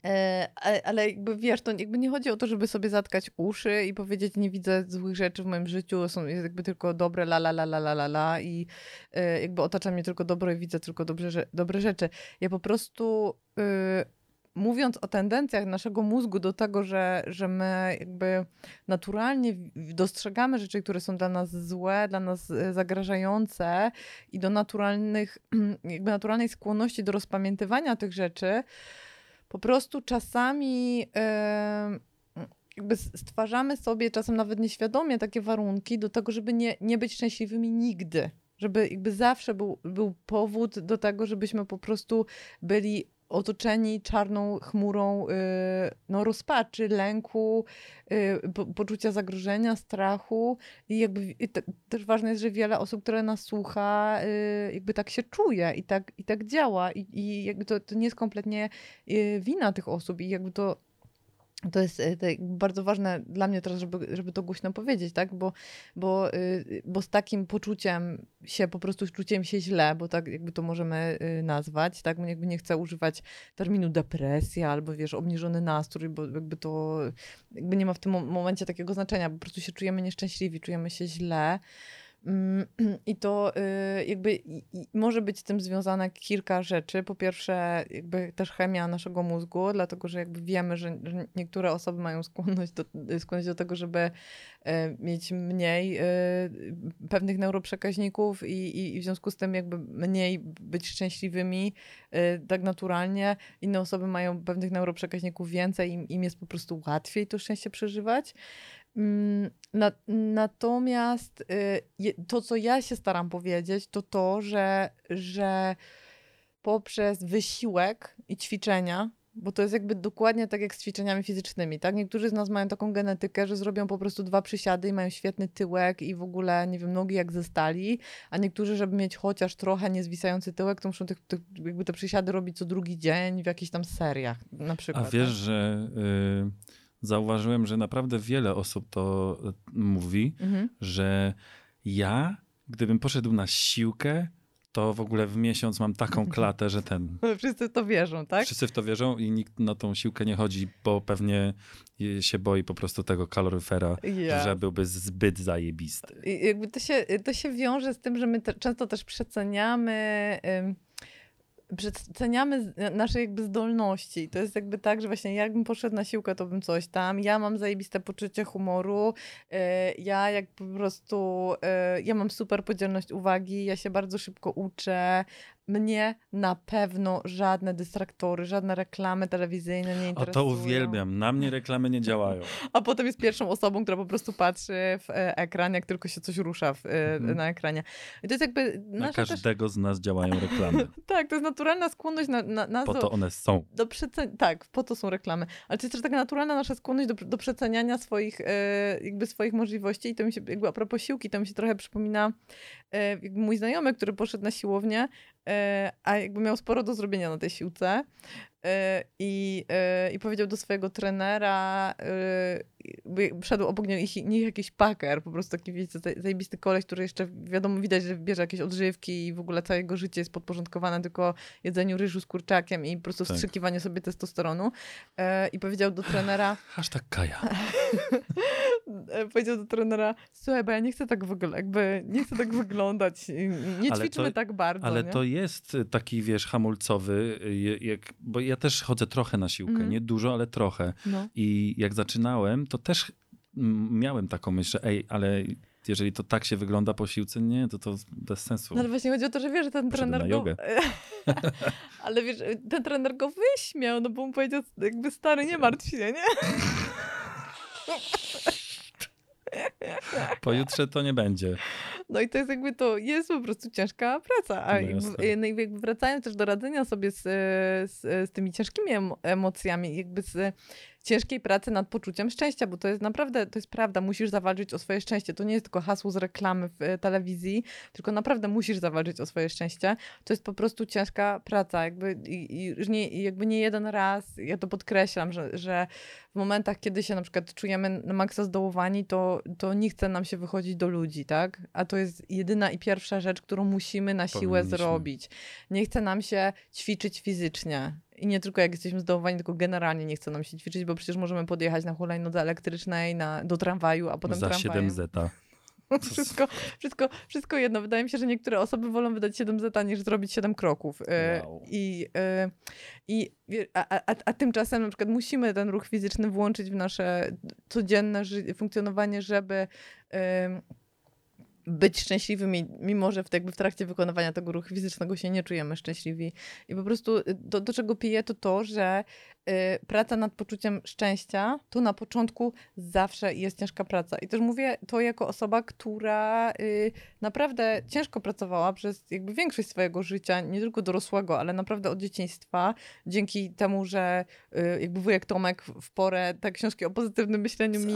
e, ale, jakby wiesz, to jakby nie chodzi o to, żeby sobie zatkać uszy i powiedzieć, nie widzę złych rzeczy w moim życiu, są jest jakby tylko dobre la la la la la la la i e, jakby otacza mnie tylko dobro i widzę tylko dobre, rze- dobre rzeczy. Ja po prostu e, mówiąc o tendencjach naszego mózgu do tego, że, że my jakby naturalnie dostrzegamy rzeczy, które są dla nas złe, dla nas e, zagrażające i do naturalnych, jakby naturalnej skłonności do rozpamiętywania tych rzeczy, po prostu czasami em, jakby stwarzamy sobie, czasem nawet nieświadomie, takie warunki do tego, żeby nie, nie być szczęśliwymi nigdy. Żeby jakby zawsze był, był powód do tego, żebyśmy po prostu byli otoczeni czarną chmurą y, no, rozpaczy, lęku, y, po, poczucia zagrożenia, strachu. I jakby i te, też ważne jest, że wiele osób, które nas słucha, y, jakby tak się czuje i tak, i tak działa. I, i jakby to, to nie jest kompletnie wina tych osób i jakby to to jest jakby bardzo ważne dla mnie teraz, żeby, żeby to głośno powiedzieć, tak? Bo, bo, y, bo z takim poczuciem się, po prostu czuciem się źle, bo tak jakby to możemy y, nazwać, tak? Jakby nie chcę używać terminu depresja albo wiesz, obniżony nastrój, bo jakby to jakby nie ma w tym mo- momencie takiego znaczenia, po prostu się czujemy nieszczęśliwi, czujemy się źle. Mm, I to y, jakby i, i może być z tym związane kilka rzeczy. Po pierwsze, jakby też chemia naszego mózgu, dlatego że jakby wiemy, że, niektóre osoby mają skłonność do, skłonność do tego, żeby y, mieć mniej y, pewnych neuroprzekaźników i, i, i w związku z tym jakby mniej być szczęśliwymi y, tak naturalnie. Inne osoby mają pewnych neuroprzekaźników więcej, im, im jest po prostu łatwiej to szczęście przeżywać. Mm, Na, natomiast y, to, co ja się staram powiedzieć, to to, że, że poprzez wysiłek i ćwiczenia, bo to jest jakby dokładnie tak jak z ćwiczeniami fizycznymi, tak? Niektórzy z nas mają taką genetykę, że zrobią po prostu dwa przysiady i mają świetny tyłek i w ogóle, nie wiem, nogi jak ze stali, a niektórzy, żeby mieć chociaż trochę niezwisający tyłek, to muszą tych, tych, jakby te przysiady robić co drugi dzień w jakichś tam seriach na A przykład. wiesz, tak? że y, zauważyłem, że naprawdę wiele osób to y, mówi, Mhm. że ja, gdybym poszedł na siłkę, to w ogóle w miesiąc mam taką klatę, że ten. Wszyscy w to wierzą, tak? Wszyscy w to wierzą i nikt na tą siłkę nie chodzi, bo pewnie y, się boi po prostu tego kaloryfera, Ja. że byłby zbyt zajebisty. I jakby to się, to się wiąże z tym, że my te, często też przeceniamy. ym, Przeceniamy z- nasze jakby zdolności. To jest jakby tak, że właśnie jakbym poszedł na siłkę, to bym coś tam. Ja mam zajebiste poczucie humoru. y, Ja jak po prostu, y, ja mam super podzielność uwagi, ja się bardzo szybko uczę. Mnie na pewno żadne dystraktory, żadne reklamy telewizyjne nie O interesują. to uwielbiam. Na mnie reklamy nie działają. A potem jest pierwszą osobą, która po prostu patrzy w e, ekran, jak tylko się coś rusza w, e, Mhm. na ekranie. I to jest jakby Na nasza też... każdego z nas działają reklamy. Tak, to jest naturalna skłonność na, na, nas Po do, to one są. do przeceniania. Tak, po to są reklamy. Ale to jest też taka naturalna nasza skłonność do, do przeceniania swoich, e, jakby swoich możliwości. I to mi się, jakby a propos siłki, to mi się trochę przypomina mój znajomy, który poszedł na siłownię, a jakby miał sporo do zrobienia na tej siłce. e, i, e, i powiedział do swojego trenera, e, jakby szedł obok niego ich- nich jakiś paker, po prostu taki, wiecie, zaj- zajebisty koleś, który jeszcze, wiadomo, widać, że bierze jakieś odżywki i w ogóle całe jego życie jest podporządkowane tylko jedzeniu ryżu z kurczakiem i po prostu Tak. wstrzykiwaniu sobie testosteronu. E, I powiedział do trenera, Hashtag Kaja. e, powiedział do trenera, słuchaj, bo ja nie chcę tak wyglądać, jakby nie chcę tak wyglądać, nie Ale ćwiczmy to- tak bardzo, Ale nie? to jest taki, wiesz, hamulcowy, je- jak, bo ja też chodzę trochę na siłkę, Mhm. nie dużo, ale trochę. No. I jak zaczynałem, to też mm, miałem taką myśl, że ej, ale jeżeli to tak się wygląda po siłce, nie, to to bez sensu. No ale właśnie chodzi o to, że wiesz, że ten Poszedłem trener na go... ale wiesz, ten trener go wyśmiał, no bo mu powiedział, jakby stary, nie martw się, nie? Pojutrze to nie będzie. No i to jest jakby to, jest po prostu ciężka praca. A No jakby, no wracając też do radzenia sobie z, z, z tymi ciężkimi emo- emocjami, jakby z ciężkiej pracy nad poczuciem szczęścia, bo to jest naprawdę, to jest prawda, musisz zawalczyć o swoje szczęście. To nie jest tylko hasło z reklamy w e, telewizji, tylko naprawdę musisz zawalczyć o swoje szczęście. To jest po prostu ciężka praca, jakby, i, i, nie, jakby nie jeden raz, ja to podkreślam, że, że w momentach, kiedy się na przykład czujemy na maksa zdołowani, to, to nie chce nam się wychodzić do ludzi, tak? A to jest jedyna i pierwsza rzecz, którą musimy na siłę Powinniśmy. zrobić. Nie chce nam się ćwiczyć fizycznie. I nie tylko jak jesteśmy zdołowani, tylko generalnie nie chce nam się ćwiczyć, bo przecież możemy podjechać na hulajnodze elektrycznej na, do tramwaju, a potem Za tramwajem. 7 zeta. Wszystko, wszystko, wszystko jedno. Wydaje mi się, że niektóre osoby wolą wydać 7 zeta niż zrobić 7 kroków. E, Wow. I, e, i a, a, a- tymczasem na przykład musimy ten ruch fizyczny włączyć w nasze codzienne funkcjonowanie, żeby być szczęśliwymi, mimo że w, jakby w trakcie wykonywania tego ruchu fizycznego się nie czujemy szczęśliwi. I po prostu y, do, do czego piję, to to, że praca nad poczuciem szczęścia to na początku zawsze jest ciężka praca. I też mówię to jako osoba, która y, naprawdę ciężko pracowała przez jakby większość swojego życia, nie tylko dorosłego, ale naprawdę od dzieciństwa, dzięki temu, że y, jakby wujek Tomek w porę te książki o pozytywnym myśleniu mi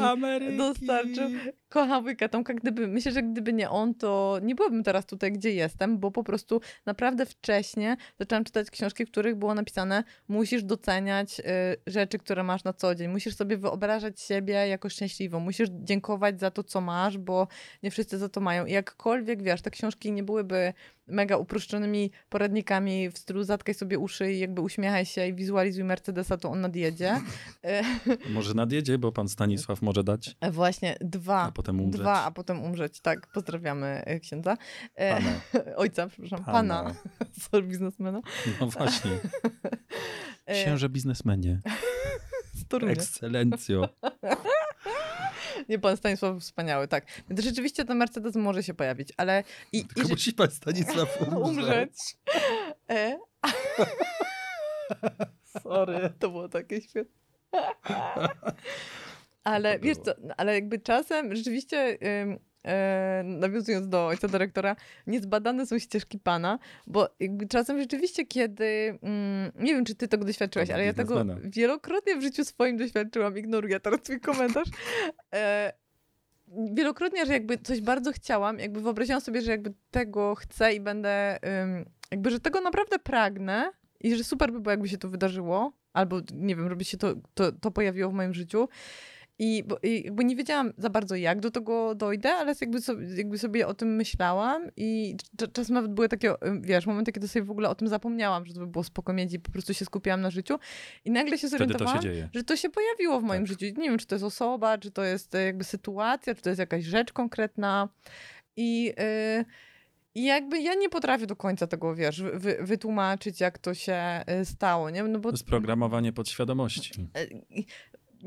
dostarczył. Kocham wujka Tomka. Gdyby, myślę, że gdyby nie on, to nie byłabym teraz tutaj, gdzie jestem, bo po prostu naprawdę wcześnie zaczęłam czytać książki, w których było napisane musisz doceniać y, rzeczy, które masz na co dzień. Musisz sobie wyobrażać siebie jako szczęśliwą. Musisz dziękować za to, co masz, bo nie wszyscy za to mają. I jakkolwiek, wiesz, te książki nie byłyby mega uproszczonymi poradnikami w stylu zatkaj sobie uszy i jakby uśmiechaj się i wizualizuj Mercedesa, to on nadjedzie. Y, Może nadjedzie, bo pan Stanisław może dać, Właśnie, dwa. a potem umrzeć. Dwa, a potem umrzeć. Tak, pozdrawiamy e, księdza. E, Pana. Ojca, przepraszam, Pana. pana. Sorry, biznesmena. No właśnie. E, Księże biznesmenie. Ekscelencjo. Nie, pan Stanisław wspaniały, tak. Więc rzeczywiście ten Mercedes może się pojawić, ale... I, i Tylko że- musi pan Stanisław umrzeć. E? Sorry, to było takie świetne. Ale wiesz co, ale jakby czasem rzeczywiście... Ym, e, nawiązując do ojca dyrektora, niezbadane są ścieżki pana, bo czasem rzeczywiście, kiedy, mm, nie wiem, czy ty tego doświadczyłeś, Pana ale ja tego wielokrotnie w życiu swoim doświadczyłam, ignoruję teraz twój komentarz, e, wielokrotnie, że jakby coś bardzo chciałam, jakby wyobraziłam sobie, że jakby tego chcę i będę, jakby, że tego naprawdę pragnę i że super by było, jakby się to wydarzyło, albo nie wiem, żeby się to, to, to pojawiło w moim życiu. I, bo, I jakby nie wiedziałam za bardzo, jak do tego dojdę, ale jakby sobie, jakby sobie o tym myślałam i cz- czasem nawet były takie, ym, wiesz, momenty, kiedy sobie w ogóle o tym zapomniałam, że to by było spoko mieć i po prostu się skupiałam na życiu. I nagle się Wtedy to zorientowałam, się że to się pojawiło w moim Tak. życiu. Nie wiem, czy to jest osoba, czy to jest e, jakby sytuacja, czy to jest jakaś rzecz konkretna. I, yy, i jakby ja nie potrafię do końca tego, wiesz, wy, wy, wytłumaczyć, jak to się y, stało, nie? No bo To jest programowanie podświadomości.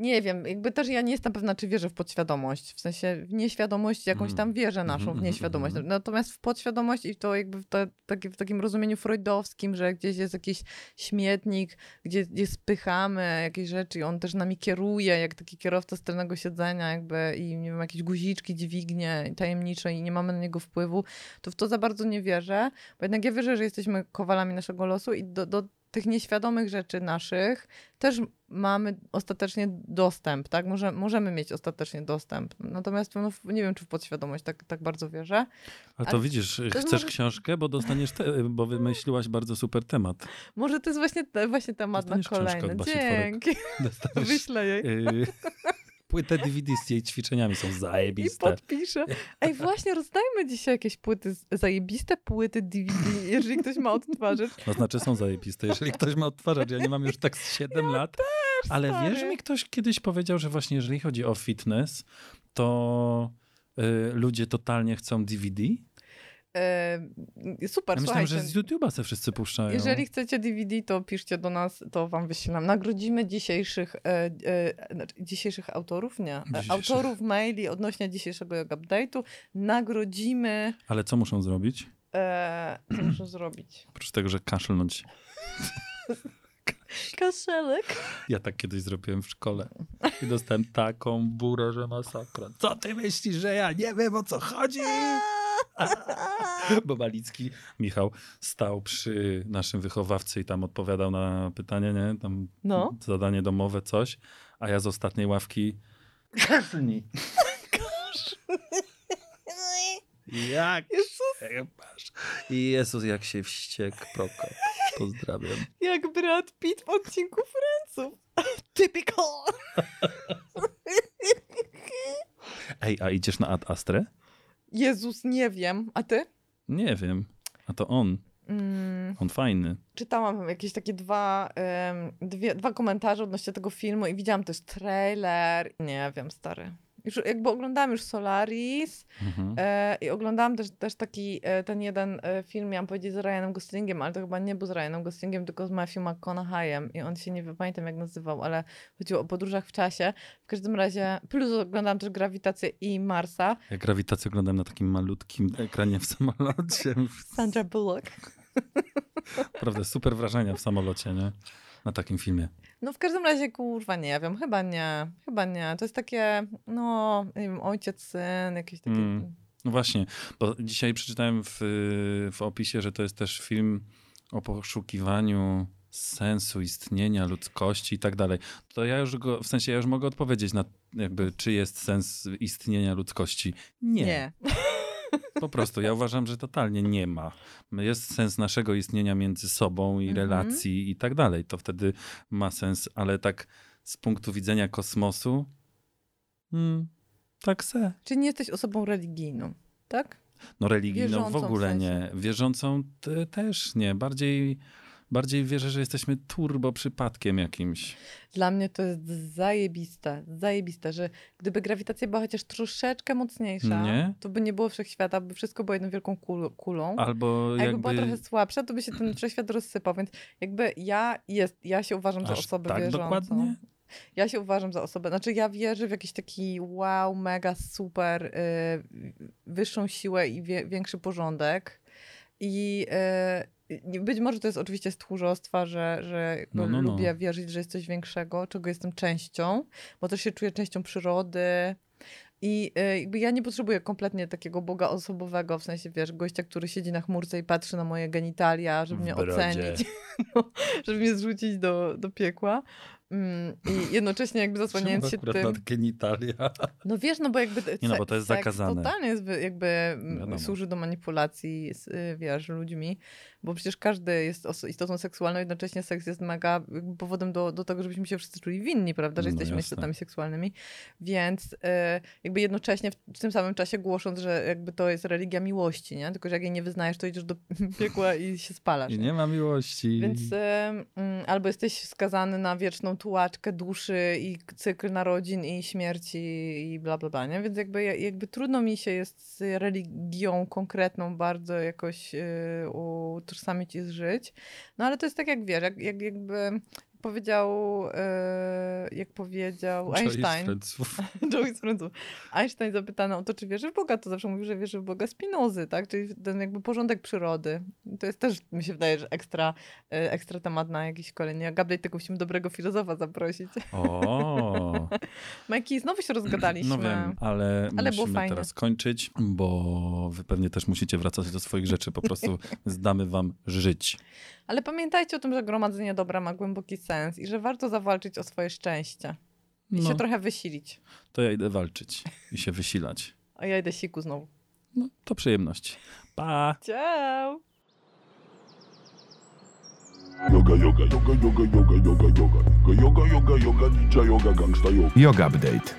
Nie wiem, jakby też ja nie jestem pewna, czy wierzę w podświadomość. W sensie w nieświadomość jakąś tam wierzę naszą, w mhm, nieświadomość. mhm. Natomiast w podświadomość i to jakby w, te, taki, w takim rozumieniu freudowskim, że gdzieś jest jakiś śmietnik, gdzie, gdzie spychamy jakieś rzeczy i on też nami kieruje, jak taki kierowca z tylnego siedzenia jakby i nie wiem, jakieś guziczki, dźwignie tajemnicze i nie mamy na niego wpływu, to w to za bardzo nie wierzę, bo jednak ja wierzę, że jesteśmy kowalami naszego losu i do, do tych nieświadomych rzeczy naszych też mamy ostatecznie dostęp, tak? Może, możemy mieć ostatecznie dostęp. Natomiast no, nie wiem, czy w podświadomość tak, tak bardzo wierzę. A to Ale widzisz, jest chcesz może- książkę, bo dostaniesz, te, bo wymyśliłaś bardzo super temat. Może to jest właśnie, te, właśnie temat na Dostaniesz książkę kolejny. Dzięki. Dostaniesz Wyślę jej. y, płytę DVD z jej ćwiczeniami, są I zajebiste. podpiszę. Ej, właśnie, rozdajmy dzisiaj jakieś płyty, zajebiste płyty DVD, jeżeli ktoś ma odtwarzać. To znaczy są zajebiste, jeżeli ktoś ma odtwarzać. Ja nie mam już tak z 7 lat. Ale stary. wiesz, mi ktoś kiedyś powiedział, że właśnie jeżeli chodzi o fitness, to y, ludzie totalnie chcą DVD. E, super, Ja myślałem, słuchajcie. że z YouTube'a se wszyscy puszczają. Jeżeli chcecie DVD, to piszcie do nas, to wam wyślemy. Nagrodzimy dzisiejszych, e, e, znaczy dzisiejszych autorów, nie, e, Dzisiejszych. autorów maili odnośnie dzisiejszego Yoga Update'u. Nagrodzimy, Ale co muszą zrobić? e, co muszę zrobić? Oprócz tego, że kaszlnąć. Kaszelek. Ja tak kiedyś zrobiłem w szkole. I dostałem taką burę, że masakra. Co ty myślisz, że ja nie wiem o co chodzi? Bo Malicki, Michał, stał przy naszym wychowawcy i tam odpowiadał na pytanie, nie? Tam No. zadanie domowe, coś. A ja z ostatniej ławki kaszlnij. Jak masz? Jezus, jak się wściekł Prokop. Pozdrawiam. Jak Brad Pitt w odcinku Friendsów. Typical. Ej, a idziesz na Ad Astrę? Jezus, nie wiem. A ty? Nie wiem. A to on. Mm, On fajny. czytałam jakieś takie dwa, dwie, dwa komentarze odnośnie tego filmu i widziałam też trailer. Nie wiem, stary. Już jakby oglądałam już Solaris Mhm. e, i oglądałam też, też taki e, ten jeden e, film, miałam powiedzieć z Ryanem Goslingiem, ale to chyba nie był z Ryanem Goslingiem, tylko z Matthew McConaugheyem i on się nie pamiętam jak nazywał, ale chodziło o podróżach w czasie. W każdym razie, plus oglądałam też Grawitację i Marsa. Ja grawitację oglądam na takim malutkim ekranie w samolocie. Sandra Bullock. Naprawdę super wrażenia w samolocie, nie? Na takim filmie. No w każdym razie, kurwa, nie wiem, chyba nie, chyba nie. To jest takie, no, nie wiem, ojciec, syn, jakieś takie... Mm. No właśnie, bo dzisiaj przeczytałem w, w opisie, że to jest też film o poszukiwaniu sensu istnienia ludzkości i tak dalej. To ja już go, w sensie ja już mogę odpowiedzieć na jakby, czy jest sens istnienia ludzkości. Nie. nie. Po prostu ja uważam, że totalnie nie ma. Jest sens naszego istnienia między sobą i Mhm. relacji i tak dalej. To wtedy ma sens, ale tak z punktu widzenia kosmosu, hmm, tak se. Czyli nie jesteś osobą religijną, tak? No religijną w Wierzącą w ogóle sensie. nie. Wierzącą te, też nie. Bardziej, bardziej wierzę, że jesteśmy turbo przypadkiem jakimś. Dla mnie to jest zajebiste, zajebiste, że gdyby grawitacja była chociaż troszeczkę mocniejsza, Nie? to by nie było wszechświata, by wszystko było jedną wielką kul- kulą. Albo A jakby jakby... była trochę słabsza, to by się ten wszechświat rozsypał, więc jakby ja jest, ja się uważam za Aż osobę tak wierzącą. dokładnie? Ja się uważam za osobę, znaczy ja wierzę w jakiś taki wow, mega super, y, wyższą siłę i wie, większy porządek. I y, być może to jest oczywiście z tchórzostwa, że, że No, no, no. lubię wierzyć, że jest coś większego, czego jestem częścią, bo też się czuję częścią przyrody. I y, jakby ja nie potrzebuję kompletnie takiego Boga osobowego, w sensie, wiesz, gościa, który siedzi na chmurce i patrzy na moje genitalia, żeby mnie ocenić, no, żeby mnie zrzucić do, do piekła. Mm, I jednocześnie jakby zasłaniając się tym... nad genitalia? No wiesz, no bo jakby Nie no, bo to jest zakazane. totalnie jest jakby mm, Wiadomo. służy do manipulacji, z, y, wiesz, ludźmi, bo przecież każdy jest istotą seksualną, jednocześnie seks jest mega powodem do, do tego, żebyśmy się wszyscy czuli winni, prawda, że No jesteśmy jasne. istotami seksualnymi, więc y, jakby jednocześnie w, w tym samym czasie głosząc, że jakby to jest religia miłości, nie? Tylko, że jak jej nie wyznajesz, to idziesz do piekła i się spalasz. I nie? ma miłości. Więc y, mm, albo jesteś skazany na wieczną tułaczkę duszy i cykl narodzin i śmierci i bla bla bla, nie? Więc jakby, jakby trudno mi się jest z religią konkretną bardzo jakoś y, utożsamić i zżyć. No ale to jest tak jak wiesz, jak, jak jakby powiedział, y, jak powiedział Joyce Einstein, Friendsów. Joey z Franców. Einstein zapytany o to, czy wierzy w Boga, to zawsze mówił, że wierzy w Boga Spinozy, tak? Czyli ten jakby porządek przyrody. To jest też, mi się wydaje, że ekstra, y, ekstra temat na jakiś kolejny Update, tylko musimy dobrego filozofa zaprosić. O, Majki, znowu się rozgadaliśmy. no wiem, ale, Ale musimy teraz kończyć, bo wy pewnie też musicie wracać do swoich rzeczy. Po prostu zdamy wam żyć. Ale pamiętajcie o tym, że gromadzenie dobra ma głęboki sens i że warto zawalczyć o swoje szczęście. I No, się trochę wysilić. to ja idę walczyć i się wysilać. A ja idę siku znowu. No, to przyjemność. Pa! Ciao! Yoga, yoga, yoga, yoga, yoga, yoga, yoga. Yoga, yoga, yoga, ninja yoga, gangsta yoga. Yoga Update.